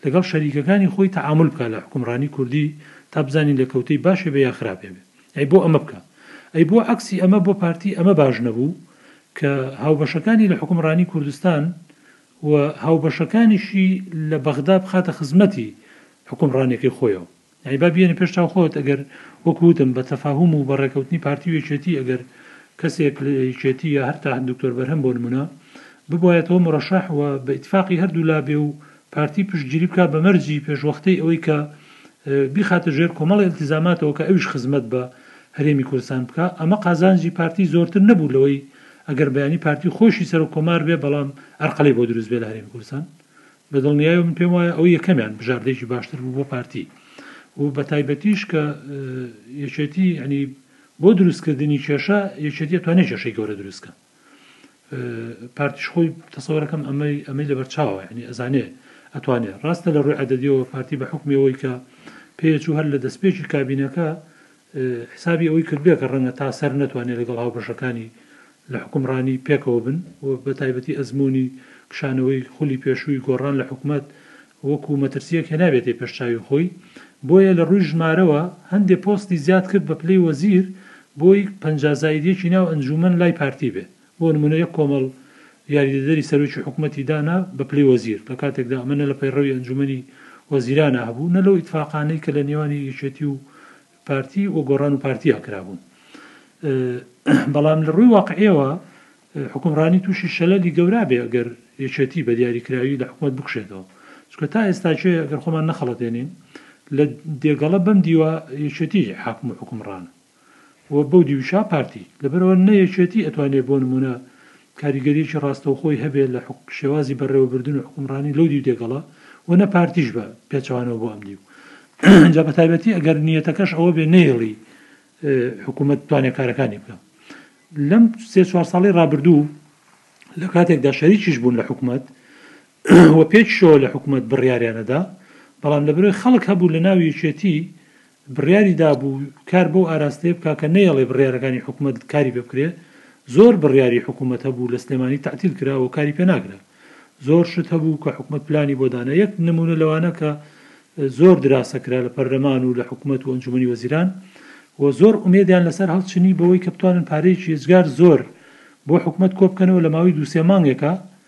لەگەڵ شەریکەکانی خۆی تەعامول بکات لە حوکمڕانی کوردی تا بزانین لێکەوتەی باشێ بێ یا خراپێ بێ ئەی بۆ ئەمە بکات ئەی بۆ عەکسی ئەمە بۆ پارتی ئەمە باش نەبوو کە هاوبەشەکانی لە حوکمڕانی کوردستان و هاوبەشەکانیشی لە بەغدا بخاتە خزمەتی حوکمڕانیەکەی خۆیەوە. یانی با بیەنە پێش چاو خۆت ئەگەر وەکو وتم بە تەفاهوم و بە ڕێکەوتنی پارتی و یەکێتی ئەگەر کەسێک لە یەکێتی یا هەر تا دکتۆر بەرهەم بۆ نمونە ببوایەتەوە مورەشەح و بە ئیتفاقی هەردوو لا بێ و پارتی پشتگیری بکا بە مەرجی پێشوەختەی ئەوەی کە بیخاتە ژێر کۆمەڵی ئیلتیزاماتەوە کە ئەویش خزمەت بە هەرێمی کوردستان بکا ئەمە قازانجی پارتی زۆرتر نەبوو لەوەی ئەگەر بیانی پارتی خۆیشی سەرۆک کۆمار بێ بەڵام ئەرقەلەی بۆ دروست بێ لە هەرێمی کوردستان بە دڵنیایی و من پێم وایە ئەو یەکەمیان بژاردەیەکی باشتر بوو بۆ پارتی و بە تایبەتیش کە یەکێتی ینی بۆ دروستکردنی کێشە یەکێتی توانێت کێشەی گەورە دروستکە پارتیش خۆی تەسەوەەکەم ئەمەی ئەمەی لە بەرچاوە ینی ئەزانێ ئەتوانێت ڕاستە لە ڕووی عدەدیەوە پارتی بە حکمەوەی کە پێچوو هەر لە دەستپێکی کابینەکە حسابی ئەوەی کردبێ کە ڕەنگە تا سەر نەتوانێ لەگەڵ هاوبەشەکانی لە حوکمڕانی پێکەوە بن و بە تایبەتی ئەزموونی کشانەوەی خولی پێشووی گۆڕان لە حکومەت وەکوو مەترسییەک هێنابێتێ پێش چاوی خۆی بۆیە لە ڕووی ژمارەوە هەندێ پۆستی زیاد کرد بە پلەی وەزیر بۆی پەنجا زایدیەکی ناو ئەنجوومەن لای پارتی بێ بۆ نموونە یەک کۆمەڵ یاریدەدەری سەرۆکی حکومەتی دانا بە پلەی وەزیر، لە کاتێکدا ئەمە نە لە پەیڕەوی ئەنجوومەنی وەزیرانا هەبوو، نە لەو ئیتفاقانەی کە لە نێوانی یەکێتی و پارتی و گۆڕان و پارتیا کرابوون. بەڵام لە ڕووی واقعییەوە حوکمڕانی تووشی شەلەلی گەورا بێ ئەگەر یەکێتی بە دیاریکراوی لە حکومەت بکشێتەوە. چونکە تا ئێستاکێ ئەگەر خۆمان نەخەڵەتێنین لە دێگەڵە بەم دیوە یەکێتی حاکم و حوکمڕانە. و بەو دیویشە پارتی. لەبەرئەوە نە یەکێتی ئەتوانێ بۆ نموونە کاریگەریەکی ڕاستەوخۆی هەبێ لە شێوازی بەڕێوەبردن و حوکمڕانی لەو دیو دێگەڵە و نە پارتیش بە پێچەوانەوە بۆ ئەم دیو. جا بە تایبەتی ئەگەر نیەتەکەش ئەوە بێ نەیڵی حکوومەت بتوانێ کارەکانی بکا. لەم سێ چوار ساڵی ڕابردوو لە کاتێکدا شەریکیش بوون لە حکوومەت و پێکشەوە لە حکوومەت بڕیاریانەدا بەڵام لە برۆی خەڵک هەبوو لە ناو یەکێتی بڕیاری دابوو کار بەو ئاراستەیە بکا کە نەیەڵێ بڕیارەکانی حکومەت کاری پێ بکرێ زۆر بڕیاری حکومەت هەبوو لە سلێمانی تەعتیل کرا و کاری پێ ناکرا زۆر شت هەبوو کە حکومەت پلانی بۆ دانا یەک نموونە لەوانە کە زۆر دراسە کرا لە پەرلەمان و لە حکومەت و ئەنجومەنی وەزیران و زۆر ئومێدیان لەسەر هەڵچنی بەوەی کە بتوانن پارەیەکی ئێجگار زۆر بۆ حکومەت کۆ بکەنەوە لە ماوەی دوو سێ مانگێکا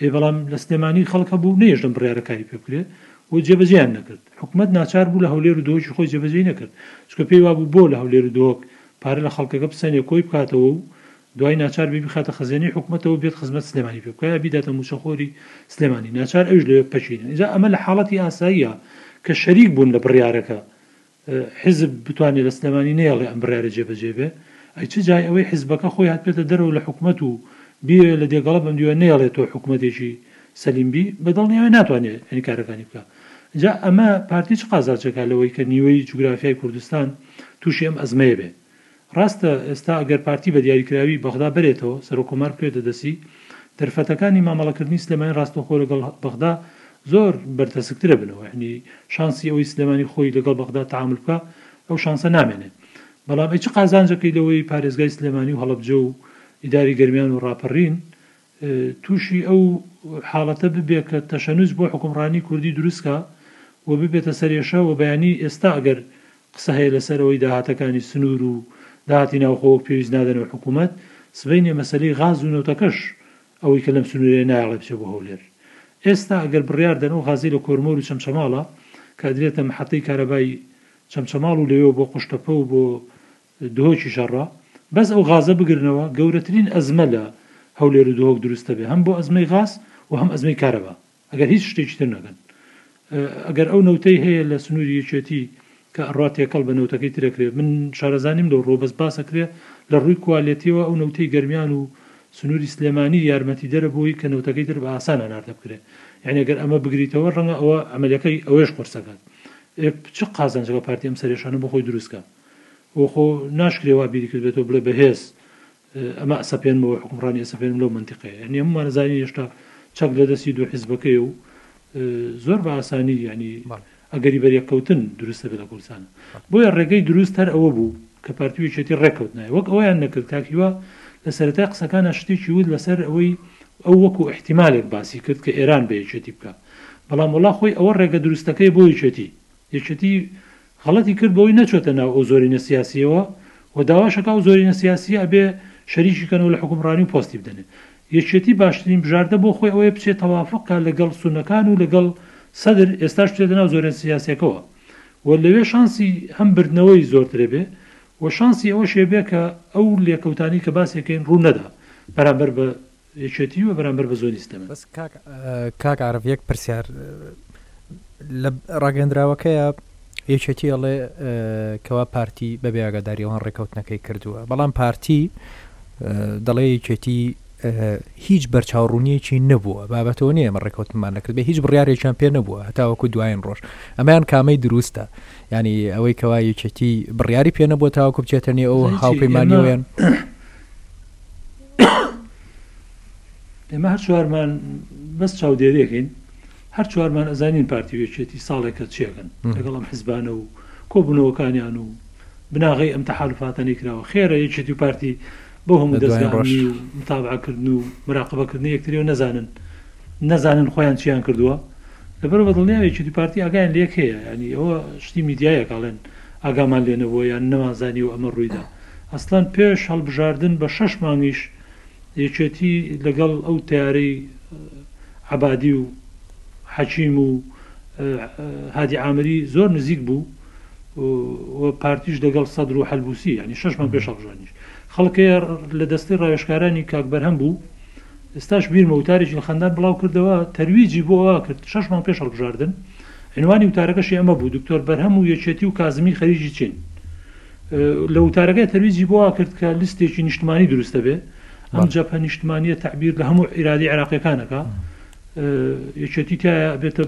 ئێ بەڵام لە سلێمانی خەڵک هەبوو نەیەشلم بڕیارە کاری پێ بکرێت و جێبەجێیان نەکرد حکومەت ناچار بوو لە هەولێر و دۆکی خۆی جێبەجێی نەکرد چکە پێی وابوو بۆ لە هەولێر و دۆک پارە لە خەڵکەکە بسەنێ کۆی بکاتەوە و دوای ناچار بێ بیخاتە خەزێنەی حکومەتەوە بێت خزمەت سلێمانی پێ بکە یا بیداتە موچەخۆری سلێمانی ناچار ئەوش لەوێ پەکینە ئینجا ئەمە لە حاڵەتی ئاساییە کە شەریک بوون لە بڕیارەکە حیزب بتوانێ لە سلێمانی نەیەڵێ ئەم بڕیارە جێبەجێ بێ ئەی چ جای ئەوەی حیزبەکە خۆی هاتبێتە دەرەوە لە حکومەت و بیەوێ لە دێگەڵە بەم دیوە نەیەڵێ تۆ حکومەتێکی سەلیم بی بە دڵنیایەوە ناتوانێ یانی کارەکانی بکا جا ئەمە پارتی چ قازانجێکا لەوەی کە نیوەی جوگرافیای کوردستان تووشی ئەم ئەزمەیە بێ ڕاستە ئێستا ئەگەر پارتی بە دیاریکراوی بەغدا بەرێتەوە، سەرۆک کۆمار بکرێتە دەستی، دەرفەتەکانی مامەڵەکردنی سلێمانی ڕاستەوخۆ لەگەڵ بەغدا زۆر بەرتەسکترە بنەوە، یەعنی شانسی ئەوەی سلێمانی خۆی لەگەڵ بەغدا تەعامول بکا ئەو شانسە نامێنێ. بەڵام ئەی چ قازانجەکەی لەوەی پارێزگای سلێمانی و هەڵەبجە و ئیدارەی گەرمیان و ڕاپەڕین تووشی ئەو حاڵەتە ببێ کە تەشەنوج بۆ حوکمڕانی کوردی دروست کا و ببێتە سەرێشە و بەیانی ئێستا ئەگەر قسە هەیە لەسەر ئەوەی داهاتەکانی سنوور و داهاتی ناوخۆ وەک پێویست نادەنەوە حکوومەت، سبەینێ مەسەلەی غاز و نەوتەکەش ئەوەی کە لەم سنوورەیە نایەڵێ بچێ بۆ هەولێر. ئێستا ئەگەر بڕیار دەن ئەو غازەی لە کۆرمۆر و چەمچەماڵە کە ئەدرێتە محەتەی کارەبای چەمچەماڵ و لەوێوە بۆ قوشتەپە و بۆ دهۆکی شەڕە بەس ئەو غازە بگرنەوە گەورەترین ئەزمە لە هەولێرو دهۆک دروست دەبێ هەم بۆ ئەزمەی غاز و هەم ئەزمەی کارەبا ئەگەر هیچ شتێکی تر نەکەن ئەگەر ئەو نەوتەی هەیە لە سنوری یەکێتی کە ئەڕا تێکەڵ بە نەوتەکەی ترەکرێ من شارەزانیم لەو ڕۆ بەس باسەکرێ لە ڕوی کوالێتیەوە ئەو نەوتەی گەرمیان و سنوری سلێمانی یارمەتی دەرە بۆی کە نەوتەکەی تر بە ئاسان هەناردە بکرێ یانی گەر ئەمە بگریتەوە ڕەنگە ئەوە ئەمەلەکەی ئەوێش قورسەکات ئێ چ قازانجەکە پارتی ئەم سەرێشانە بۆ خۆی دروست کا. و خۆ ناشکرێ وا بیری کردبێتەوە بڵێ بەهێز ئەمە ئەسەپێنمەوە حکومڕانی ئەسەپێنم لەو منتیقەیە یعنی هەمومان ئەزانین هێشتا چەک لە دەستی دوو حیزبەکەی و زۆر بە ئاسانی یعنی ئەگەری بەرێککەوتن دروستە بێت لە کوردستان بۆیە ڕێگەی دروست هەر ئەوە بوو کە پارتیویچێتی ڕێککەوت نایە وەک ئەویان نەکرد کاکیوە لە سەرەتای قسەکانە شتێکی ود لەسەر ئەوەی ئەو وەکو احتیمالێک باسی کرد کە ئێران بە یەکێتی بکە بەڵام وڵا خۆی ئەوە ڕێگە دروستەکەی بۆ یەکێتی یەکێتی غەڵەتی کرد بەوەی نەچۆتە ناو ئەو زۆرینە سیاسیەوە و داواشەکا ئەو زۆرینە سیاسیە ئەبێ شەریکی کەن و لە حوکمڕانی و پۆستی بدەنێ. یەکێتی باشترین بژاردە بۆ خۆی ئەوەیە بچێ تەوافق کا لە گەڵ سونەکان و لە گەڵ سەدر ئێستاش بچێتە ناو زۆرێنە سیاسیەکەوە و لەوێ شانسی هەم بردنەوەی زۆرترە بێ و شانسی ئەوەشێ بێ کە ئەو لێکەوتانەی کە باسێ کەین ڕوو نەدا بەرامبەر بە یەکێتی و بەرامبەر بە زۆنی ستەمە. بەس کاک کاک عارف یەک پرسیار لە ڕاگەندراوەکەیا یەکێتی ئەڵێ کەوا پارتی بەبێ ئاگاداری ئەوان ڕێکەوتنەکەی کردووە بەڵام پارتی دەڵێ یەکێتی هیچ بەرچاوڕوونیەکی نەبووە بابەتەوە نیە ئەمە ڕێکوتمان نەکرد بە هیچ بڕارێکیان پێ نەبووە هەتاوەکو دوایین ڕۆژ ئەمەیان کامەی دروستە ینی ئەوەی کەوا یەکێتی بڕیاری پێ نەبووە تاوەکو بچێتە نێ ئەو هاوپەیمانیان ئێمە هەر چوارمان بەس چاودێرێکین هەر چوارمان ئەزانین پارتی وێچێتی ساڵێکە چێگەن لەگەڵم حزبانە و کۆبوونەوەکانیان و بناغی ئەم تەحالفاتەنی کراوە خێرە یەکێتی و پارتی بۆ هەموو دەستگاڕۆژی و متابعکردن و مراقبەکردنی یەکتری و نەزانن نەزانن خۆیان چیان کردووە لەبەر بە دڵنیاوێکی دوپارتی ئاگیان لێک هەیە ینی ئەوە شتی میدیایە کاڵێن ئاگامان لێنەبووە یان نەوازانی و ئەمە ڕوویدا ئەسڵەن پێش هەڵبژاردن بە شەش مانگیش یەکێتی لەگەڵ ئەو تەیارەی عەبادی و حەکیم و هادی عامری زۆر نزیک بوو و پارتیش دەگەڵ سەدر و حەلبوسی یعنی شش مانگ پێش هەڵبژاردنیش خەڵکەیە لە دەستەی ڕاوێژکارانی کاک بەرهەم بوو ئێستاش بیرمە وتارێکی لە خەندان بڵاو کردەوە تەرویجی بۆ ئەوە کرد شش مانگ پێش هەڵبژاردن عنوانی وتارەکەشی ئەمە بوو دکتۆر بەرهەم و یەکێتی و کازمی خەریکی چین لە وتارەکەی تەرویجی بۆ وا کرد کە لیستێکی نیشتمانی دروست دەبێت ئەم جەپە نیشتمانیە تعبیر لە هەموو عیرادی عراقیەکانەکە یەکێتی تا بێتە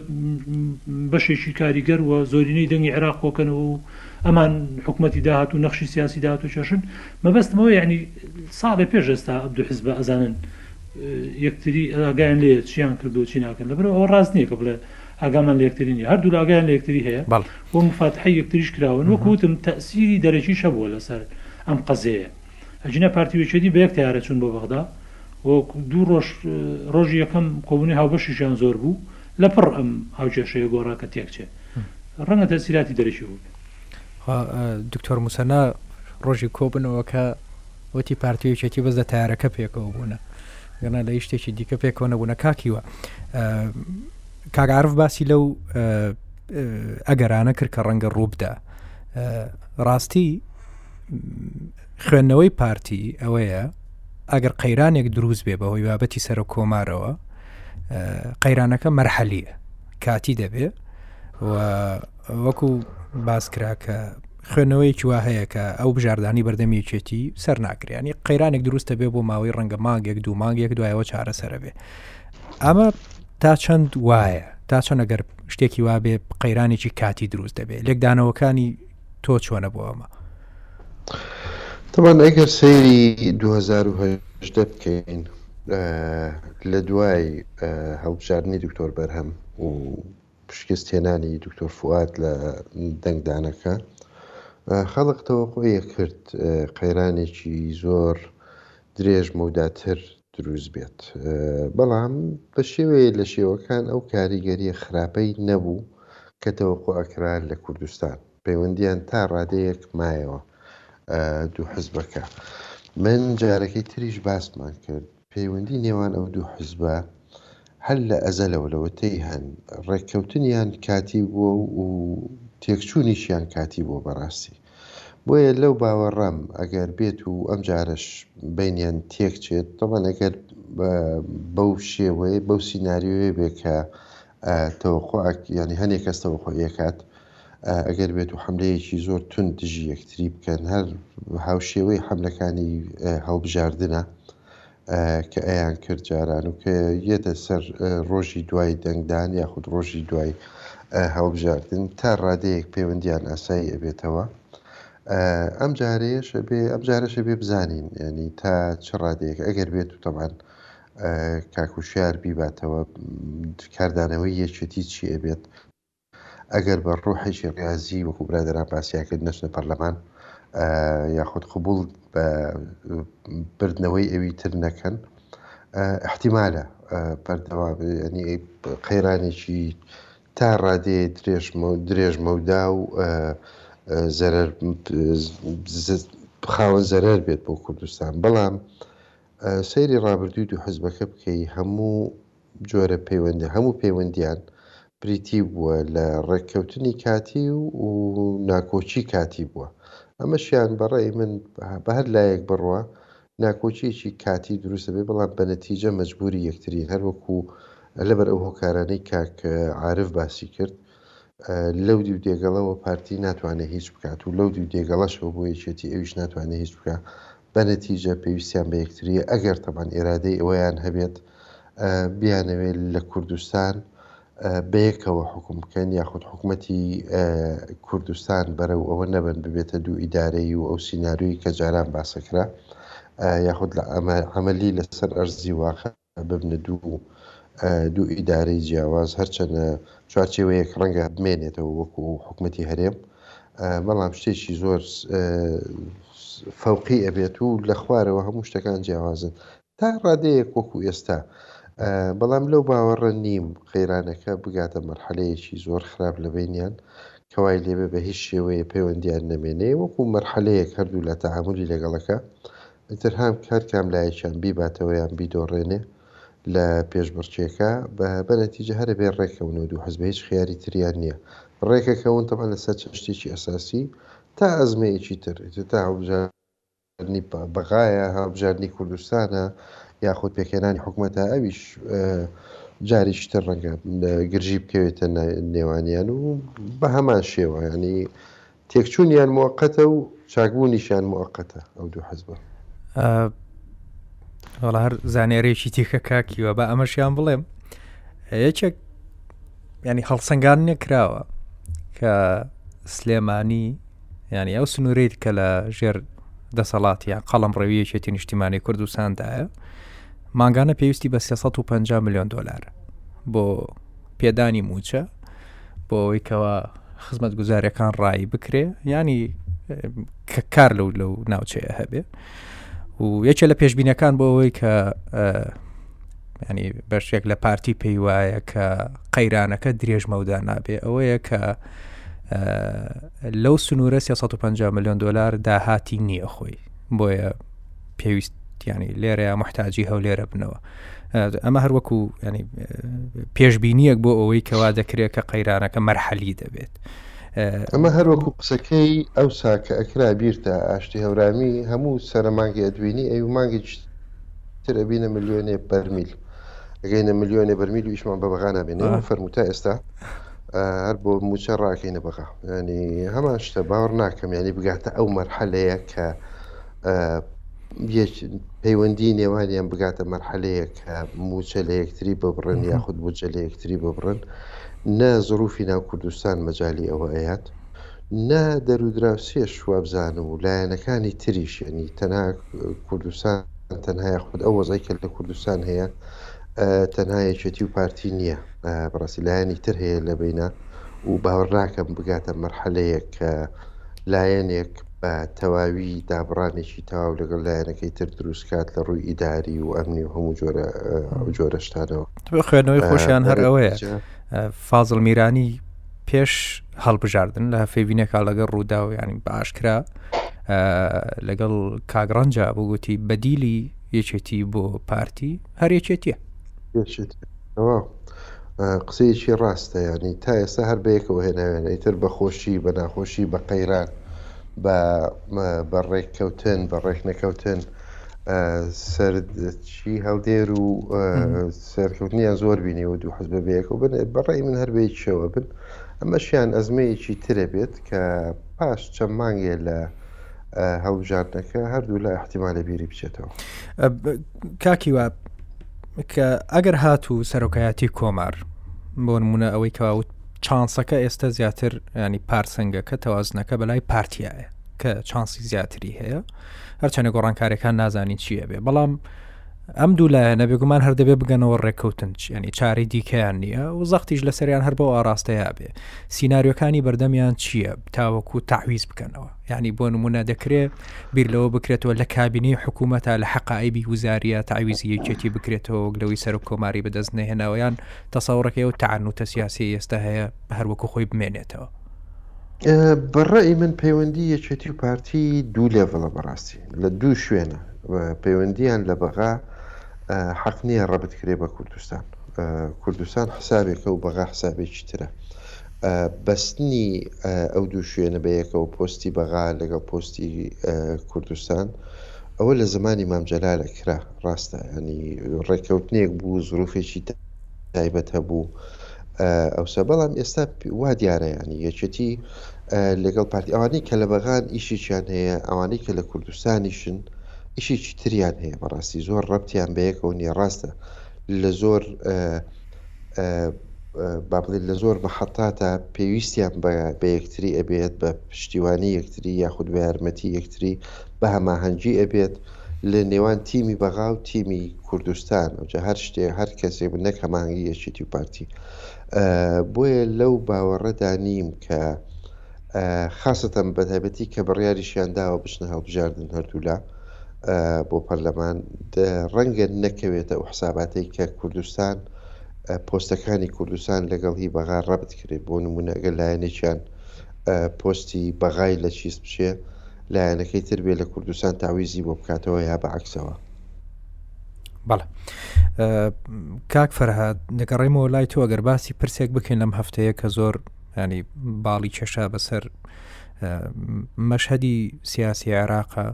بەشێکی کاریگەر و زۆرینەی دەنگی عێراق کۆکەنەوە و ئەمان حکوومەتی داهات و نەخشی سیاسی داات و چێشن مەبەستمەوە یعنی ساڵێ پێش ئێستا عبدو حزب ئەزانن یەکتری ئەگەیان لێ چیان کردو چی ناکەن لەبەر ئەو ڕاست نییە کە بڵێ ئاگامان لە یەکتری نیە هەردوولا ئاگایان لە یەکتری هەیە بەڵێ. و موفاتحەی یەکتریش کراون وەکو وتم تەئسیری دەرەکیش هەبووە لەسەر ئەم قەزێیە ئەگینا پارتی ویەکێتی بەیەک تەیارە چوون بۆ بەغدا و دوو ڕۆژ ڕۆژی یەکەم کۆبونەوەی هاوبەشیشیان زۆر بوو لەپڕ ئەم هاوکێشەیە گۆڕا کە تێک چێ ڕەنگە تەئسیراتی دەرەکی بووبێ. خۆ دکتۆر موسەنا ڕۆژی کۆبنەوەکە وتی پارتی و یەکێتی بەس لە تارەکە پێکەوە بوونە گەنا لە هیچ شتێکی دیکە پێکەوە نەبوونە کاکیوە کاک عارف باسی لەو ئەگەرانە کرد کە ڕەنگە ڕووبدا ڕاستی خوێندنەوەی پارتی ئەوەیە ئەگەر قەیرانێک دروست بێ بەهۆی بابەتی سەر و کۆمارەوە قەیرانەکە مەرحەلیە کاتی دەبێ وەکو باسکرا کە خوێنەوەیەکی وا هەیە کە ئەو بژاردانی بەردەمیەکێتی سەر ناکریانی قەیرانێک دروستە بێ بۆ ماوەی ڕەنگە مانگێک دوو مانگێک دوایەوە چارەسەرە بێ ئەمە تا چەند وایە تا چەند ئەگەر شتێکی وابێ قەیرانێکی کاتی دروست دەبێت لێکدانەوەکانی تۆ چۆنە بۆ ئەمە تەمان ئەگەر سەیری 2010 بکەین لە دوای هەڵبژاردننی دکتۆر بەرهەم و پشکست هێنانی دکتۆر فواد لە دەنگدانەکە خەڵق تەوەقۆیە کرد قەیرانێکی زۆر درێژ مەوداتر دروست بێت بەڵام بە شێوەیە لە شێوەکان ئەو کاریگەریە خراپەی نەبوو کە تەوەقوعکرا لە کوردستان پەیوەندیان تا ڕادەیەک مایەوە دوو حزبەکە من جارەکەی تریش باسمان کرد پەیوەندی نێوان ئەو دوو حزبە هەر لە ئەزەلەوە لەوەتەی هەن ڕێککەوتنیان کاتی بووە و تێکچوونیشیان کاتی بۆ بەڕاستی بۆیە لەو باوەڕەم ئەگەر بێت و ئەم جارەش بەینیان تێک چێت، تەبعەن ئەگەر بەو شێوەیە، بەو سیناریۆیە بێت کە تەوەقوع یانی هەنێ کەس تەوەقوعی ئەکات، ئەگەر بێت و حەملەیەکی زۆر توند دژی یەکتری بکەن، هەر هاوشێوەی حەملەکانی هەڵبژاردنە، کە ئەیان کرد جاران و کە یەتە سەر ڕۆژی دوای دەنگدان یاخود ڕۆژی دوای هەڵبژاردن تا ڕادەیەک پەیوەندیان ئاسایی ئەبێتەوە ئەم جارەیەشە بێ ئەم جارەشە بێ بزانین ینی تا چ ڕادەیەک ئەگەر بێت و تەمان کاکوشیار بیباتەوە کاردانەوەی یەکێتی چی ئەبێت ئەگەر بە ڕۆحێکی ڕیازی وەکو برادەران باسیان کرد نەچنە پەرلەمان یاخود قبوڵ بە بردنەوەی ئەوی تر نەکەن احتیمالە بەردەوابێنی قەیرانێکی تا ڕادێ درێژمە و درێژمەودا و زەرەر خاوەن زەرەر بێت بۆ کوردستان بەڵام سەیری ڕابردووی دوو حزبەکە بکەی هەموو جۆرە پەیوەندی هەموو پەیوەندییان بریتی بووە لە ڕێککەوتنی کاتی و ناکۆکی کاتی بووە. ئەمەشیان بە ڕای من بە هەر لایەک بڕوا ناکۆکییەکی کاتی دروست دەبێت، بەڵام بە نەتیجە مەجبووری یەکترین هەر وەکو لەبەر ئەو هۆکارانەی کاک عارف باسی کرد لەو دیو دێگەڵەوە پارتی ناتوانێت هیچ بکات و لەو دیو دێگەڵەشەوە بۆ یەکێتی ئەویش ناتوانێت هیچ بکات بە نەتیجە پێویستیان بە یەکترییە ئەگەر تەمان ئیرادەی ئەوەیان هەبێت بیانەوێت لە کوردستان بە یەکەوە حکوم بکەن یاخود حکومەتی کوردستان بەرەو ئەوە نەبن ببێتە دوو ئیدارەی و ئەو سینناروی کە جاران باسەکرا یاخود لە ئەمە عملی لەسەر ئەرزی واقع ببنە دوو دوو ئیدارەی جیاواز، هەرچەندە چوارچێوەیەک ڕەنگە بمێنێتەوە وەکو حکومەتی هەرێم، بەڵام شتێکی زۆر فەوقی ئەبێت و لە خوارەوە هەموو شتەکان جیاوازن تا ڕادەیەک وەکو ئێستا، بەڵام لەو باوەڕە نیم قەیرانەکە بگاتە مەرحەلەیەکی زۆر خراپ لە بەینیان کە وای لێبێ بە هیچ شێوەیە پەیوەندیان نەمێنێ، وەکو مەرحەلەیەک هەردوولا تەعامولی لەگەڵەکە ئیتر هان هەر کام لایەکیان بیباتەوە یان بیدۆڕێنێ لە پێشبڕکێکە، بە بە نەتیجە هەر ئەبێ ڕێکەونەوە، دوو حزبە هیچ خیاری تریان نییە ڕێکەکەون، تەبعەن لە سەر چشتێکی ئەساسی تا ئەزمەیەکی تر، ئیتر تا هەڵبژاردنی بەغایە، هەڵبژاردنی کوردستانە یاخود پێکهێنانی حکومەتە ئەویش جارێکی تر ڕەنگە گرژی بکەوێتە نێوانیان و بە هەمان شێوە یانی تێکچوونیان موقتە و چاکبوونیشیان موقتە ئەو دوو حزبە. وەڵا هەر زانێرێکی تیکە کاکیوە بە ئەمەشیان بڵێم یەکێک ینی هەڵسەنگان نەکراوە کە سلێمانی ینی ئەو سنوورێت کە لە ژێر دەسەڵات یا قەڵم ڕێویەکێتی نیشتیمانی کوردستاندایە ماگانە پێویستی بە 350 میلیۆن دلار بۆ پێدانی موچە بۆ ئەوەی کەوا خزمەت گوزارەکان ڕایی بکرێ ینی کە کار لەو لەو ناوچەیە هەبێ و یەکێ لە پێشبینەکان بۆ ئەوەی کە ینی بەشێک لە پارتی پێی وایە کە قەیرانەکە درێژمەودا نابێ ئەوەیە کە لەو سنوورە 350 میلیۆن دلار داهاتی نییە خۆی بۆیە پێویست ینی لێرەیە محتاجی هەولێرە بنەوە ئەمە هەروەکو ینی پێشببینیەک بۆ ئەوەی کەوا دەکرێت کە قەیرانەکە مەرحەلی دەبێت ئەمە هەروەکو قسەکەی ئەو ساکە ئەکرا بیرتە ئاشتی هەورامی هەموو سرە مانگی ئەدوینی ئەو مانگی تر ئەبینە ملیۆنێ بەرمیل ئەگەینە ملیۆنێ بەرمیل و ئیشمان بە بەغا نابێنێ فەرمووتا ئێستا هەر بۆ موچە ڕاکەینە بەغا ینی هەمان شتە باوەڕ ناکەم ینی بگاتە ئەو مەرحەلەیە کە پەیوەندی نێوانیان بگاتە مەرحەلەیەک کە مووچە لە یەکتری ببڕن یاخود بودجە لە یەکتری ببڕن نە زڕوفی ناو کوردستان مەجای ئەوە ئەیات نە دەرودراوسێش وابزانم و لایەنەکانی تریش یعنی تەنها کوردستان تەنها یاخود ئەو وەزای کە لە کوردستان هەیە تەنها یەکێتی و پارتی نییە بڕاستی لایەنی تر هەیە لە بینە و باوەڕناکەم بگاتە مەرحەلەیەک کە لایەنێک بە تەواوی دابڕانێکی تەواو لەگەڵ لایەنەکەی تر دروست کات لە ڕووی ئیداری و ئەمنی و هەموو جۆرە ئەو جۆرە شتانەوە خوێنەوەی خۆشیان هەر ئەوەیە فازڵ میرانی پێش هەڵبژاردن لە فێڤینەکە لەگەڵ ڕوودا و ینی باشکرا لەگەڵ کاگڕەنجە بۆ گوتی بەدیلی یەکێتی بۆ پارتی هەر یەکێتیە پێشێت کەوە قسەیەکی ڕاستە یانی تا ئێستا هەر بەیەکەوە هێناوێنە ئیتر بە خۆشی بە ناخۆشی بە قەیران بە بە ڕێککەوتن بە ڕێکنەکەوتن سەرچی هەڵدێر و سەرکەوتنیان زۆر بینی و دوو حز بە بەیەکەوە بن بەڕێی من هەر بەیەکشەوە بن ئەمەشیان ئەزمەیەکی ترە بێت کە پاش چەند مانگێ لە هەڵبژاردنەکە هەردوولا احتیمالە بیری بچێتەوە کاکی وا کە ئەگەر هات و سەرۆکایەتی کۆمار بۆ نمونە ئەوەی کەواوت چانسەکە ئێستا زیاتر ینی پارسەنگەکە تەوازنەکە بەلای پارتیایە کە چانسی زیاتری هەیە هەرچەنە گۆڕانکارەکان نازانین چییە بێ بەڵام ئەم دوو لایەنە بێگومان هەر دەبێ بگەنەوە ڕێککەوتن ینی چاری دیکەیان نییە و زەختیش لە سەریان هەر بۆ ئاراستەیە بێ سینناریۆکانی بەردەمیان چییە تاوەکو تاویز بکەنەوە یعنی بۆ نمونە دەکرێ بیر لەوە بکرێتەوە لە کابینی حکوومەتە لە حقائبی وزاریە تعویزی یەکێتی بکرێتەوە لەوەی سەر و کۆماری بەدەست نەهێناوەیان تەساوڕەکەی و تەعاان و تەسیاسی ئێستا هەیە هەروەکو خۆی بمێنێتەوە. بەڕێی من پەیوەندی یەکێتی و پارتی دوو لێڤڵە بەڕاستی لە دوو شوێنە پەیوەندیان لە بەغا حەق نییە ڕەبت کرێ بە کوردستان کوردستان حسابێکە و بەغا حسابێکی ترە بەستنی ئەو دوو شوێنە بە یەکەوە پۆستی بەغا لەگەڵ پۆستی کوردستان ئەوە لە زەمانی مام جەلالە کرا ڕاستە یانی ڕێکەوتنێک بوو زروفێکی تایبەت هەبوو ئەوسا بەڵام ئێستا وا دیارە ینی یەکێتی لەگەڵ پارتی ئەوانەی کە لە بەغان ئیشێکیان هەیە ئەوانەی کە لە کوردستانیشن ئیشێکی تریان هەیە بەڕاستی زۆر ڕەتیان بەیەکەوە نیە ڕاستە لە زۆر با بڵێین لە زۆر مەحەتاتا پێویستیان بە بە یەکتری ئەبێت بە پشتیوانی یەکتری یاخود بە یارمەتی یەکتری بە هەماهەنگی ئەبێت لە نێوان تیمی بەغا و تیمی کوردستان ئەوجا هەر شتێ هەر کەسێ بن نەک هەماهەنگی یەکێتی و پارتی بۆیە لەو باوەڕەدا نیم کە خاستەن بەتایبەتی کە بڕیاریشیان داوە بچنە هەڵبژاردن هەردوولا بۆ پەرلەمان ڕەنگە نەکەوێتە ئەو حساباتەی کە کوردستان پۆستەکانی کوردستان لەگەڵ هی بەغا ڕەبت کرێت بۆ نمونە ئەگەر لایەنێکیان پۆستی بەغای لە چیست بچێ لایەنەکەی تر بێ لە کوردستان تاویزی بۆ بکاتەوە یا بەعکسەوە بەڵێ کاک فەرهاد دەگەڕێمەوە لای تۆ ئەگەر باسی پرسێک بکەین لەم هەفتەیە کە زۆر ینی باڵی کێشا بەسەر مەشهدی سیاسی عێراقا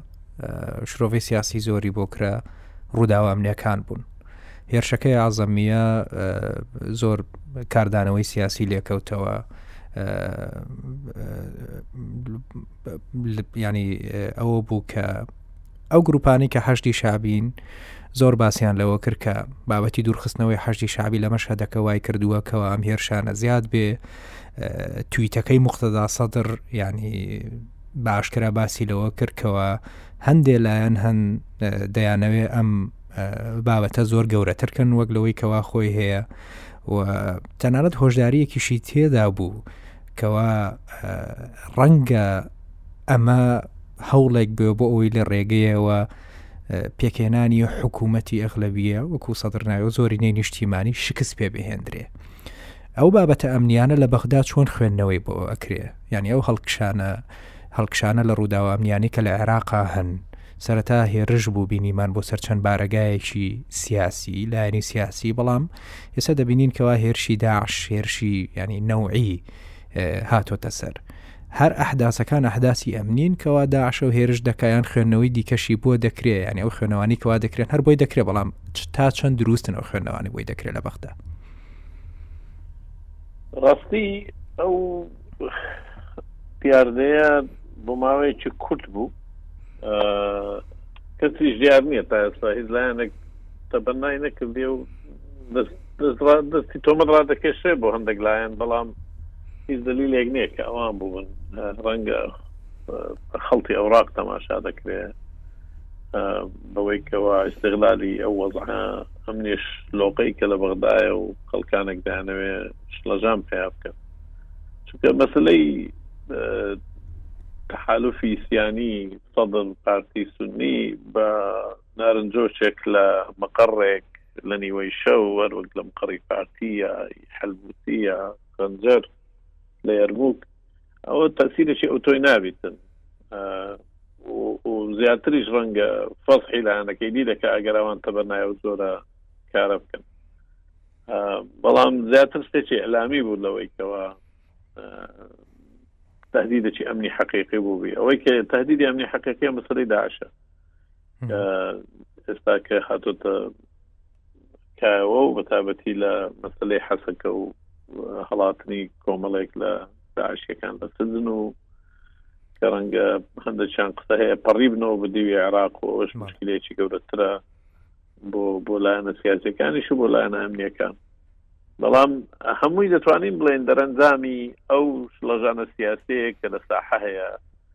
شرۆڤی سیاسی زۆری بۆ کرا ڕووداوە ئەمنیەکان بوون هێرشەکەی ئازەمیە زۆر کاردانەوەی سیاسی لێکەوتەوە ینی ئەوە بوو کە ئەو گروپانی کە حەشتی شابین زۆر باسییان لەوە کرد کە بابەتی دوورخستنەوەی حەشتی شابی لە مەشهدەکە وای کردووە کەەوە ئەم هێرشانە زیاد بێ تویتەکەی مختدا سەدر ینی باشکرا باسی لەوە کردکەوە هەندێ لایەن هەن دەیانەوێ ئەم بابەتە زۆر گەورەترکەن وەک لەوەی کەوا خۆی هەیە و تەنانەت هۆشداریەکیشی تێدا بوو کەوا ڕەنگە ئەمە هەوڵێک بێ بۆ ئەوەی لە ڕێگەیەوە پێکێنانی حکوومەتی ئەغلەویە وەکو سەدرناوە زۆرینەی نیشتیمانی شکست پێ بهێندرێ ئەو بابەتە ئەمنیانە لە بەغدا چۆن خوێندنەوەی بۆ ئەکرێ یعنی ئەو هەڵکشانە هەڵکشانە لە ڕووداوە ئەمنیانی کە لە عێراقا هەن سەرەتا هێرش بوو بینیمان بۆ سەرچەند بارەگایەکی سیاسی لایەنی سیاسی بەڵام ئێستا دەبینین کەوا هێرشی داعش هێرشی ینی نەوعی هاتۆتە سەر. هەر ئەحداسەکان ئەحداسی ئەمنین کەوا داعشە و هێرش دەکا یان خوێندنەوەی دیکەشی بۆ دەکرێ یان ئەو خوێنەوانی کەوا دەکرێن هەر بۆی دەکرێ بەڵام تا چەند دروستن ئەو خوێندەوانی بۆی دەکرێت لە بەغدا ڕاستی ئەو دیاردەیە بۆ ماوەیەکی کورت بوو کەسیش دیار نییە تا ئێستا هیچ لایەنێک تەبەنای نەکردێ و دەستی تۆمن ڕادەکێشێ بۆ هەندێک لایەن بەڵام هیچ دلیلێک نییە کە ئەوان بوون ڕەنگە خەڵکی ئەوراق تەماشا دەکرێت بەوەی کەوا ئیسغلالی ئەو وەزعە ئەمنیش لۆقەی کە لە بەغدایە و خەڵکانێک دانەوێ شلەژان پیا بکەن چونکە مەسلەی تحالفی سیانی سەدر پارتی سنی بە نارنجۆشێک لە مەقڕێک لە نیوەی شەو وەروەک لە مقەڕی پارتی یا حلبوسی یا خەنجەر لە یەرموک ئەوە تەسیرێکی ئەو تۆی نابیتن زیاتریش ڕەنگە فەزحی لایەنەکەی دی دەکە ئەگەراوان تەبەرنایە و زۆرە کارە بکەن بەڵام زیاتر شتێکی ئەلامی بوو لەوەیکەوە تهدیدێکی ئەمنی حقیقی بووبی ئەوەی کە تهدیدی ئەمنی حقیقی مەسری داعشە ئێستا کە هاتۆتە کایەوە و بەتابەتی لە مەسلەی حەسەکە و هەڵاتنی کۆمەڵێک لە داعشەکان لە سزن و کە ڕەنگە هەندە چند قسە هەیە پەڕیبنەوە بە دیوی عێراق و ئەوش مشکلێکی گەورەترە بۆ بۆ لایەنە سیاسەکانیش و بۆ لایەنە ئەمنیەکان بەڵام هەمووی دەتوانین بڵێن دەرەنجامی ئەو لەژانە سیاسەیە کە لە ساحە هەیە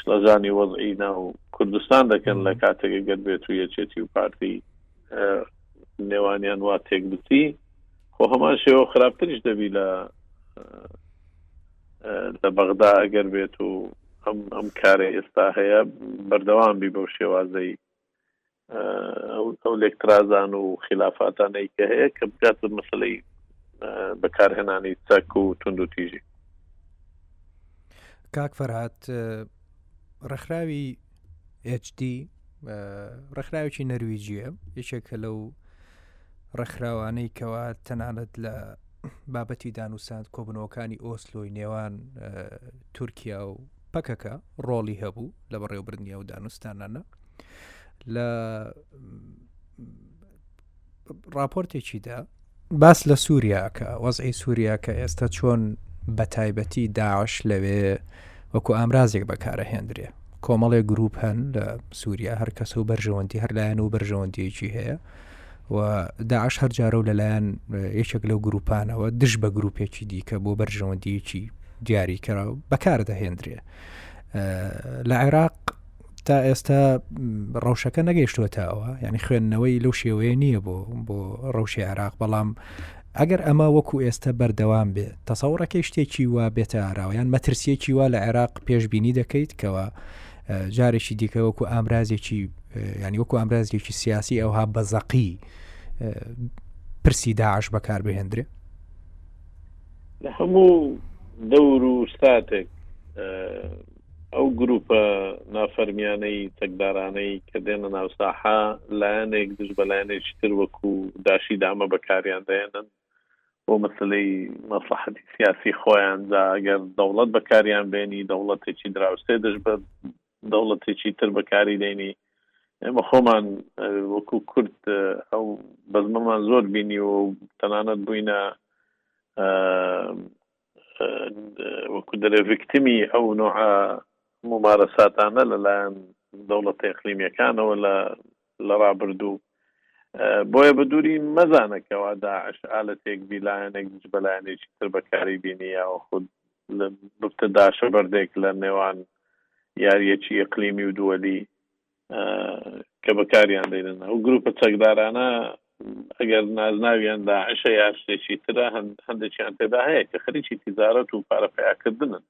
شڵەژانی وەزعی ناو کوردستان دەکەن لە کاتێک گەر بێت و یەکێتی و پارتی نێوانیان وا تێک بچی خۆ هەمان شێوە خراپتریش دەبی لە لە بەغدا ئەگەر بێت و ئەم ئەم کارە ئێستا هەیە بەردەوام بی بەو شێوازەی ئەو لێکترازان و خلافاتانەی کە هەیە کە بگات بە مەسلەی بەکارهێنانی چەک و تونند و تیژی کاک فەرهات ڕخراوی HD ڕخراوێکی نەرویجیە یەکێکە لەو ڕێکخراوانەی کەوا تەنانەت لە بابەتی دانوساند کۆبنەوەکانی ئۆسلۆی نێوان تورکیا و پەکەکە ڕۆڵی هەبوو لە بەڕێوەبردننی و دانوستانانە لە راپۆرتێکیدا باس لە سووریاکە وەزعی سووریا کە ئێستا چۆن بە تایبەتی داعش لەوێ وەکو ئامرازێک بەکارە هێندرێ کۆمەڵێ گروپ هەن لە سووریا هەر کەس و بەرژەوەندی هەرلایەن و بەرژەوەندیەکی هەیە و داعش هەر جارە و لەلایەن یەکێک لەو گروپانەوە دژ بە گروپێکی دیکە بۆ بەرژەوەندیەکی دیاریکەرەوە بەکاردەهێندرێ لە عێراق تا ئێستا ڕەوشەکە نەگەیشتووەتە ئەوە ینی خوێندنەوەی لەو شێوەیە نییە بۆ بۆ ڕەوشی عراق بەڵام ئەگەر ئەمە وەکو ئێستا بەردەوام بێت تەسەوڕەکەی شتێکی وا بێتە ئاراوەیان مەترسیەکی وا لە عێراق پێشببینی دەکەیت کەەوە جارێکی دیکە وەکو ئامرازێکی ینی وەکو ئامرازێکی سیاسی ئەوها بەزەقی پرسی داعش بەکار بهێندرێ لە هەموو دەور و ساتێک ئەو گروپە نافەرمیانەی چەکدارانەی کە دێنە ناو ساحە لایەنێک دژ بە لایەنێکی تر وەکو داشی دامە بەکاریان دەێنن بۆ مەسلەی مەسلحەتی سیاسی خۆیان جا ئەگەر دەوڵەت بەکاریان بێنی دەوڵەتێکی دراوسێ دژ بە دەوڵەتێکی تر بەکاری دێنی ئێمە خۆمان وەکو کورد ئەو بەزمەمان زۆر بینی و تەنانەت بووینە وەکو دەرێ ڤکتمی ئەو نوع ممارەساتانە لەلایەن دەوڵەت تەقلیمیەکانەوە لە لە ڕابردوو بۆیە بە دووری مەزانەکەەوە داعش ئالەتێک بیلایەنێک دژ بەلایەنێکی تر بەکاری بینیەوە خود بتە داشە بەردێک لە نێوان یاریەکی ئەقلیمی و دووەلی کە بەکاریان دەێنن ئەو گروپە چەکدارانە ئەگەر نازناویان داعشە یا شتێکی ترە هەندێکیان پێدا هەیە کە خەریکی تیزارەت و پارەپیاکردنن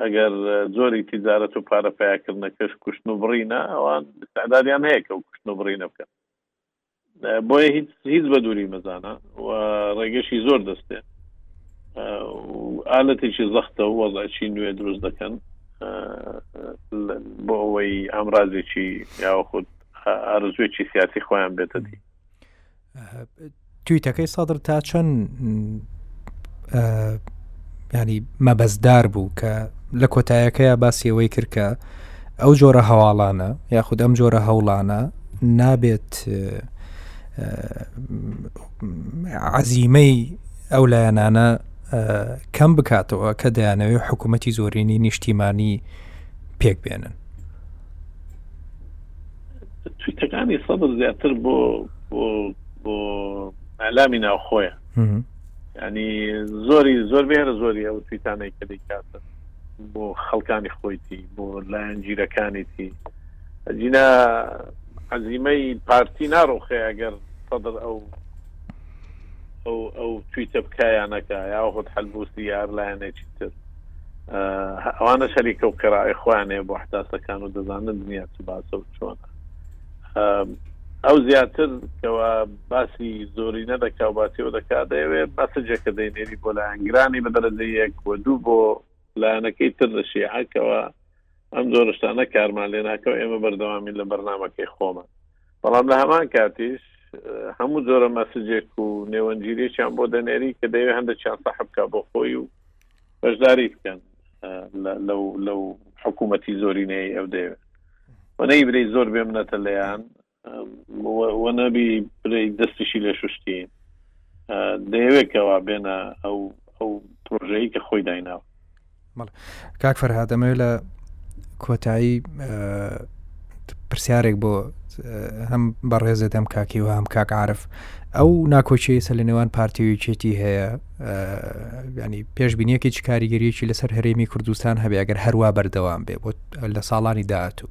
ئەگەر زۆری تیزارەت و پارەپیاکردنەکەش کوشتن و بڕینە ئەوان سعدادیان هەیە کە و کوشتن و بڕینە بکەن بۆیە هیچ هیچ بە دووری مەزانە و ڕێگەشی زۆر دەستێ ئالەتێکی زەختە و وەزعچی نوێ دروست دەکەن بۆ ئەوەی ئامرازێکی یاوەخود ئارزوێکی سیاسی خۆیان بێتە دی تویتەکەی سەدر تا چەند ینی مەبەزدار بوو کە لە کۆتایەکەیە باسی ئەوەی کرد کە ئەو جۆرە هەواڵانە یاخود ئەم جۆرە هەوڵانە نابێت عزیمەی ئەو لایەنانە کەم بکاتەوە کە دەیانەوەی حکوومەتی زۆرینی نیشتیمانی پێک بێنن تویتەکانی سەبز زیاتر بۆ بۆ ئالامی ناوخۆیان ینی زۆری زۆر بێرە زۆری ئەو تویتانەی کە دەیکاتن بۆ خەڵکانی خۆیتی بۆ لایەن گیرەکانیتی جینا عزیمەی پارتی ناڕۆخێ ئەگەر سەدر ئەو ئەو ئەو تویتە بکایانەکە یا خۆت حلبوسی یار لایەنێکی تر ئەوانە شەریکە و قێراعی خۆیانەیە بۆ حتاسەکان و دەزانن دنیا چ باسە و چۆن ئەو زیاتر کەوا باسی زۆری نەدەکا و باسیەوە دەکا دەیەوێ مەسجێکە دەینێری بۆ لایەنگرانی بە دەرەجە یەک و دوو بۆ لایەنەکەی تر لە شیعەکەوە ئەم زۆرشتانە کارمان لێ ناکەەوە ئێمە بەردەوامی لە بەرنمەکەی خۆمان بەڵام لە هەمان کاتیش هەموو جۆرە مەسجێک و نێوەنجیرێکیان بۆ دەنێری کە دەیە هەندە چیان سەحبکە بۆ خۆی و بەشداری بکەن لەو لەو حکوومەتی زۆرینەی ئەو دەوێت و نەی برەی زۆر بێ منەتە لەیان وە نەبی برەی دەستیشی لێ شوشتی دەیەوێکەوە بێنە ئەو ئەو پرۆژەیە کە خۆی دایناوە کاک فەرهادەمەوێت لە کۆتایی پرسیارێک بۆ هەم بەڕێزت هەم کاکی و هەم کاک عاعرف ئەو ناکۆچەیەسە لە نێوان پارتیویچێتی هەیە ینی پێشببینیەکیی کاریگەریەکی لەسەر هەرێمی کوردستان هەبێ ئەگەر هەروە بەردەوام بێ بۆ لە ساڵانی داهاتوو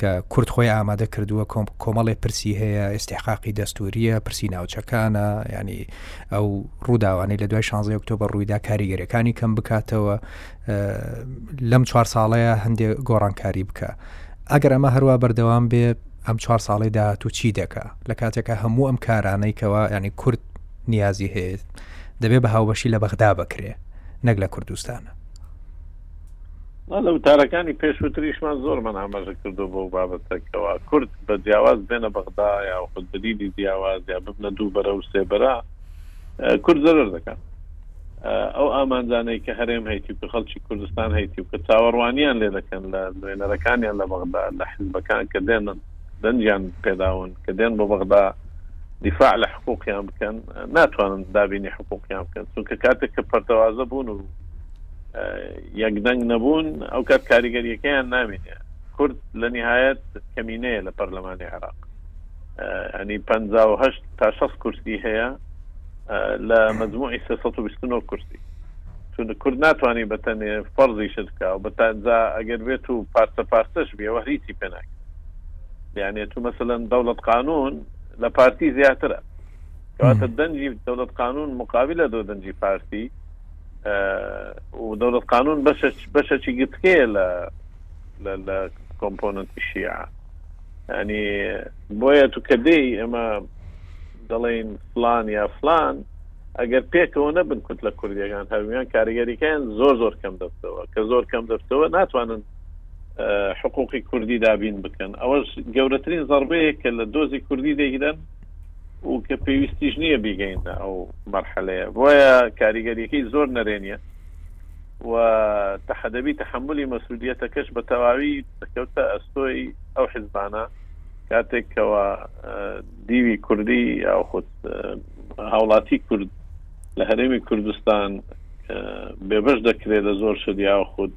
کە کورد خۆی ئامادە کردووە کۆمەڵێ پرسی هەیە ئێستحقاقی دەستوریە پرسی ناوچەکانە ینی ئەو ڕووداوانەی لە دوای 16 ئۆکتۆبە ڕوویدا کاریگەریەکانی کەم بکاتەوە لەم چوار ساڵەیە هەندێک گۆڕانکاری بکە ئەگەر ئەمە هەروە بەردەوام بێ ئەم چوار ساڵی داهاتوو چی دەکە لە کاتێکە هەموو ئەم کارانەی کەەوە ینی کورد نیازی هەیە دەبێ بە هاوبەشی لە بەغدا بکرێ نەک لە کوردستانە لە وتارەکانی پێشووتریشمان زۆرمان ئاماژە کردو بۆ بابەتەکەەوە کورد بە جیاواز بێنە بەغدا یا خود بەدیدی جیاواز یا ببنە دوو بەرە و سێبەرە کورد زەرر دەکات ئەو ئامانجانەی کە هەرێم هەیتی کە خەڵکی کوردستان هەیتی و کە چاوەڕوانیان لێ دەکەن لە نوێنەرەکانیان لە بەغدا لە حزبەکان کە دێنن دەنگیان پێداون کە دێن بۆ بەغدا دیفاع لە حقوقیان بکەن ناتوانن دابینی حقوقیان بکەن چونکە کاتێک کە پەرتەوازە بوون و یەک دەنگ نەبوون ئەو کات کاریگەریەکەیان نامینێ کورد لە نهایەت کەمینەیە لە پەرلەمانی عێراق ئەنی پ تا 6 کورسی هەیە لە مجموعی 329 کورسی چون کورد ناتوانانی بەتەنێ فەرزی شتکە و بەتانجا ئەگەر بێت و پارچە پارچەش بێەوە هیچی پێناکە یانێ تو مەسەن دەوڵەت قانون لە پارتی زیاترە کەواتە دەنجی دەوڵەت قانون مقابلە دۆ دەنجی پارتی و دەوڵەت قانون بەشەکی گرتکەیە لە لە کۆمپۆننتی شیع ینی بۆیە تو کە دێی ئەمە دەڵێن فلان یا فلان ئەگەر پێکەوە نەبن کوت لە کوردیەکان هەرویان کاریگەریکەیان زۆر زۆر کەم دەبتەوە کە زۆر کەم دەبتەوە ناتوانن حقوقی کوردی دابین بکەن ئەوەش گەورەترین زەربەیە کە لە دۆزی کوردی دەگرن و کە پێویستیش نییە بیگەین ئەو مەرحەلەیە بۆیە کاریگەریەکەی زۆر نەرێنە و تەحەدەبی تحملی مەسوودیەتەکەش بە تەواوی دەکەوتە ئەستۆی ئەو حزبانە کاتێک کەەوە دیوی کوردی یا خود هاوڵاتی کورد لە هەرێمی کوردستان بێبش دەکرێت لە زۆر شدیا خود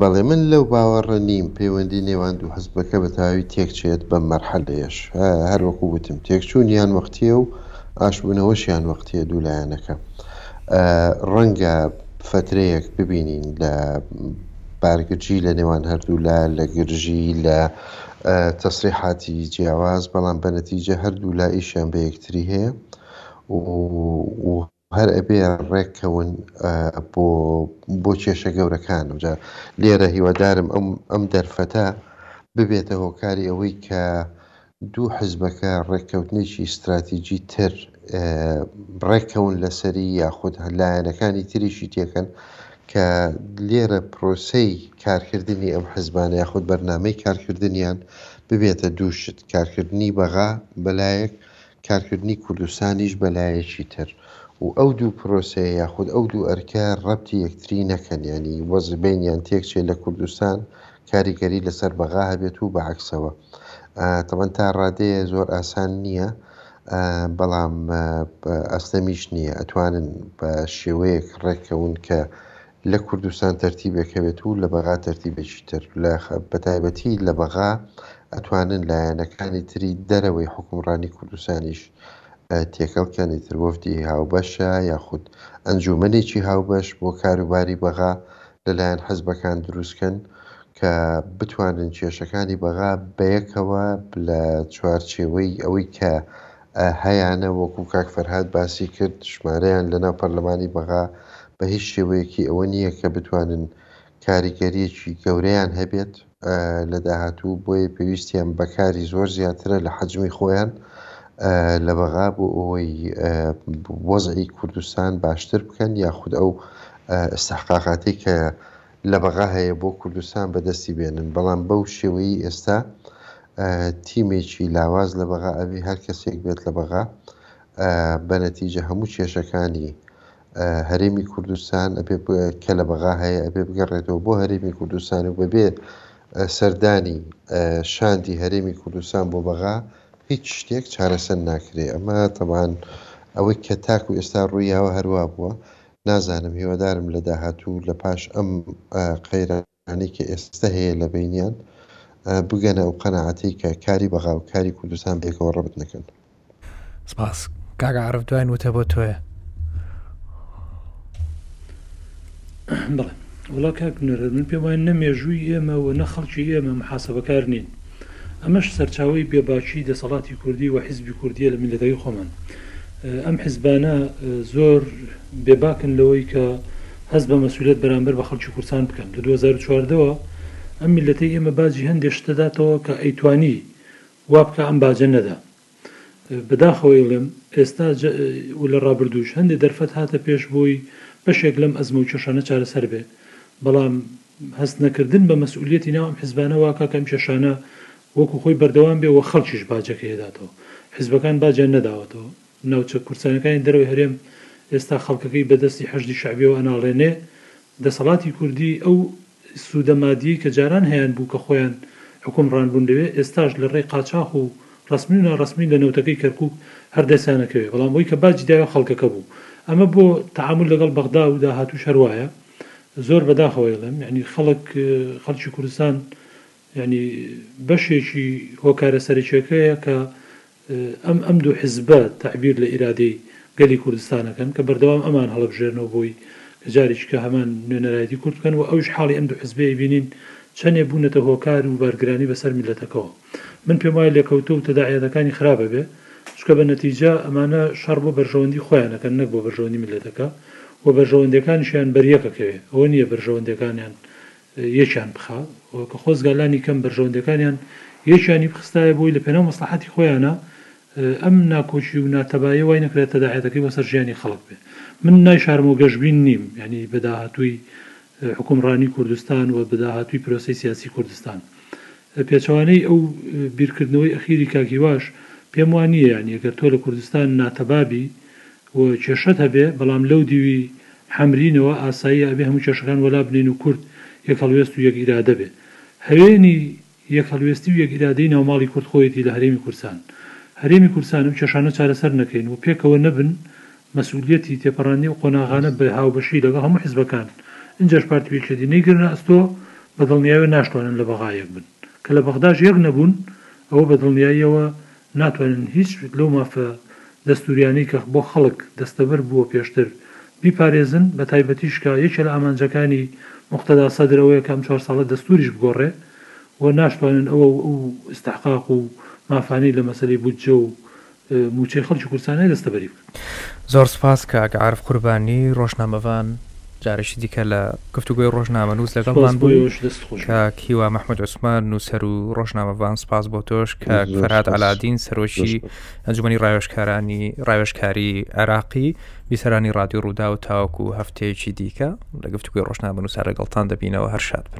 بەڵێ من لەو باوەڕە نیم پەیوەندی نێوان دوو حزبەکە بە تەواوی تێکچێت بەم مەرحەلەیەش هەروەکو وتم تێکچوونیان وەختییە و ئاشتبوونەوەشیان وەختییە دوو لایەنەکە ڕەنگە فەترەیەک ببینین لە بارگرژی لە نێوان هەردوولا لە گرژی لە تەسریحاتی جیاواز بەڵام بە نەتیجە هەردوولا ئیشیان بە یەکتری هەیە و هەر ئەبێ ڕێک کەون بۆ بۆ کێشە گەورەکان و لێرە هیوادارم ئەم ئەم دەرفەتە ببێتە هۆکاری ئەوەی کە دوو حزبەکە ڕێککەوتنێکی ستراتیجی تر ڕێککەون لەسەری یاخود هەلایەنەکانی تریشی تێکەن کە لێرە پرۆسەی کارکردنی ئەم حزبانە یاخود بەرنمەی کارکردنیان ببێتە دووشت کارکردنی بەغا بەلایەک کارکردنی کوردستانیش بە لایەکی تر و ئەو دوو پرۆسەیە یاخود ئەو دوو ئەرکە ڕەبتی یەکتری نەکەن یانی وەزع بینیان تێکچێت لە کوردستان کاریگەری لەسەر بەغا هەبێت و بە عەکسەوە تەبەن تا ڕادەیە زۆر ئاسان نییە بەڵام ئەستەمیش نییە ئەتوانن بە شێوەیەک ڕێککەون کە لە کوردستان تەرتیبێک هەبێت و لە بەغا تەرتیبێکی تر، لە بەتایبەتی لە بەغا ئەتوانن لایەنەکانی تری دەرەوەی حوکمڕانی کوردستانیش تێکەڵ کەن، ئیتر وەفدی هاوبەشە یاخود ئەنجومەنێکی هاوبەش بۆ کاروباری بەغا لە لایەن حزبەکان دروست کەن کە بتوانن کێشەکانی بەغا بەیەکەوە لە چوارچێوەی ئەوەی کە هەیانە وەکو کاک فەرهاد باسی کرد ژمارەیان لەناو پەرلەمانی بەغا بە هیچ شێوەیەکی ئەوە نییە کە بتوانن کاریگەریەکی گەورەیان هەبێت لە داهاتوو بۆیە پێویستیان بە کاری زۆر زیاترە لە حەجمی خۆیان لە بەغا بۆ ئەوەی وەزعی کوردستان باشتر بکەن یاخود ئەو استحقاقاتی کە لەبەغا هەیە بۆ کوردستان بەدەستی بێنن بەڵام بەو شێوەیەی ئێستا تیمێکی لاواز لەبەغا ئەبی هەرکەسێک بێت لەبەغا بەنەتیجە هەموو کێشەکانی هەرێمی کوردستان ئەبێ کە لەبەغا هەیە ئەبێ بگەڕێتەوە بۆ هەرێمی کوردستان و بەبێ سەردانی شاندی هەرێمی کوردستان بۆ بەغا هیچ شتێک چارەسەر ناکرێ ئەمە تەوان ئەوەی کە تاکو ئێستا ڕوویاوە هەروە بووە نازانم هیوادارم لە داهاتوو لە پاش ئەم قەیرانەی کە ئێستە هەیە لە بینیان بگەنە ئەو قەنەعەتی کە کاری بەغا و کاری کوردستان بێکەوە ڕبت نەکەن سپاس کاک عرف دوای وتە بۆ تۆیە بڵێ وڵا کاک نەرەر من پێم وایە نە مێژووی ئێمە و نە خەڵکی ئێمە محاسبەکار نین ئەمەش سەرچاوەی بێباکی دەسەڵاتی کوردی و حیزبی کوردیە لە میلەتەکەی خۆمان. ئەم حیزبانە زۆر بێباکن لەوەی کە هەست بە مەسولیەت بەرامبەر بە خەڵکی کوردستان بکەن. لە دوو هەزار و چواردە وە ئەم میلەتەی ئێمە باجی هەندێ شت دەداتەوە کە ئەیتوانی وابکا ئەم باجە نەدا. بەداخەوە ئیڵێم ئێستا و لە ڕابردووش هەندێ دەرفەت هاتە پێش بۆی بەشێک لەم ئەزمە و کێشانە چارەسەر بێ بەڵام هەست نەکردن بە مەسئولیەتی ناو ئەم حیزبانە واکا کە ئەم کێشانە وەکو خۆی بەردەوام بێ و خەڵکیش باجەکەی هەداتەوە. حیزبەکان باجیان نەداوەتەوە. ناوچە کوردسانەکانی دەرەوەی هەرێم ئێستا خەڵکەکەی بە دەستی حەشدی شەعبیەوە ئەناڵێنێ. دەسەڵاتی کوردی ئەو. سوودە مادیەی کە جاران هەیان بوو کە خۆیان حوکم ڕان بوون لەوێ ئێستاش لە ڕێی قاچاخ و ڕەسمی و ناڕەسمی لە نەوتەکەی کەرکوک هەر دەستیان ئەکەوێ بەڵام ئەوەی کە باجی داوێ خەڵکەکە بوو ئەمە بۆ تەعامول لەگەڵ بەغدا و داهاتووش هەر وایە زۆر بەداخەوە ئەیڵێم یەعنی خەڵک خەڵکی کوردستان یەعنی بەشێکی هۆکارە سەرەکیەکەیە کە ئەم ئەم دوو حزبە تەعبیر لە ئیرادەی گەلی کوردستان ئەکەن کە بەردەوام ئەمان هەڵەبژێرنەوە بۆی کە جاریکیکە هەمان نوێنەرایەتی کورد بکەن و ئەویش حاڵی ئەم دوو حزبە ئەیبینین چەنێ بوونەتە هۆکار و بارگرانی بە سەر میللەتەکەوە من پێم وایە لێکەوتە و تەداعیاتەکانی خراپ ئەبێ چونکە بە نەتیجە ئەمانە شەڕ بۆ بەرژەوەندی خۆیان ئەکەن نەک بۆ بەرژەوەندی میللەتەکە و بەرژەوەندەکانیشیان بەریەک ئەکەوێ ئەوە نییە بەرژەوەندەکانیان یەکیان بخا و کە خۆزگا لانی کەم بەرژەوەندیەکانیان یەکیانی بخستایە بۆی لە پێناو مەسڵەحەتی خۆیانا ئەم ناکۆکی و ناتەبایە وای نەکرا تەداعیاتەکەی بۆ سەر ژیانی خەڵک بێ من نایشارمەوە گەشبین نیم یانی بە داهاتووی حکومڕانی کوردستان و بە داهاتووی پرۆسەی سیاسی کوردستان پێچەوانەی ئەو بیرکردنەوەی ئەخیری کاک هیواش پێم وا نییە یانی گەر تۆ لە کوردستان ناتەبابی و کێشەت هەبێ بەڵام لەو دیوی حەمرینەوە ئاساییە ئەبێ هەموو کێشەکان وەلا بنێین و کورد یەک هەڵوێست و یەک ئیرادە بێ هەوێنی یەک هەلوێستی و یەک ئیرادەی ناوماڵی کورد خۆیەتی لە هەرێمی کوردسان هەرێمی کوردسان ئەم کێشانە چارەسەر نەکەین و پێکەوە نەبن مەسئولیەتی تێپەڕاندنی ئەو قۆناغانە بە هاوبەشی لەگەڵ هەموو حزبەکان ئینجاش پارتی و یەکێتی نەیگرنە ئەستۆ بە دڵنیاوێ ناشتوانن لە بەغا یەک بن کە لە بەغداش یەک نەبوون ئەوە بە دڵنیاییەوە ناتوانین هیچ لەو مافە دەستووریانەی کە بۆ خەڵک دەستەبەر بووە پێشتر، بیپارێزن، بە تایبەتیش کە یەکێ لە ئامانجەکانی موقتەدا سەدر ئەوەیە کە ئەم چوار ساڵە دەستووریش بگۆڕێ و ناشتوانن ئەوە و ئەو ئیستحقاق و مافانەی لە مەسەلەی بودجە و مووچەی خەڵکی کوردستان هەیە دەستەبەری زۆر سپاس کاک عارف قوربانی ڕۆژنامەڤان جارێکی دیکە لە گفتوگۆی ڕۆژنامەنووس لەگەڵمان سپاس بۆ بووی ئێوەش دەست خۆش بێت کاک هیوا مەحمود عوسمان نووسەر و ڕۆژنامەڤان سپاس بۆ تۆش کاک زۆر فەرهاد سپاس عەلادین زۆر سەرۆکی سپاس ئەنجومەنی ڕاوێژکارانی ڕاوێژکاری عێراقی بیسەرانی ڕادیۆ ڕووداو تاوەکو هەفتەیەکی دیکە لە گفتوگۆی ڕۆژنامەنووسا لەگەڵتان دەبینەوە هەر شاد بن.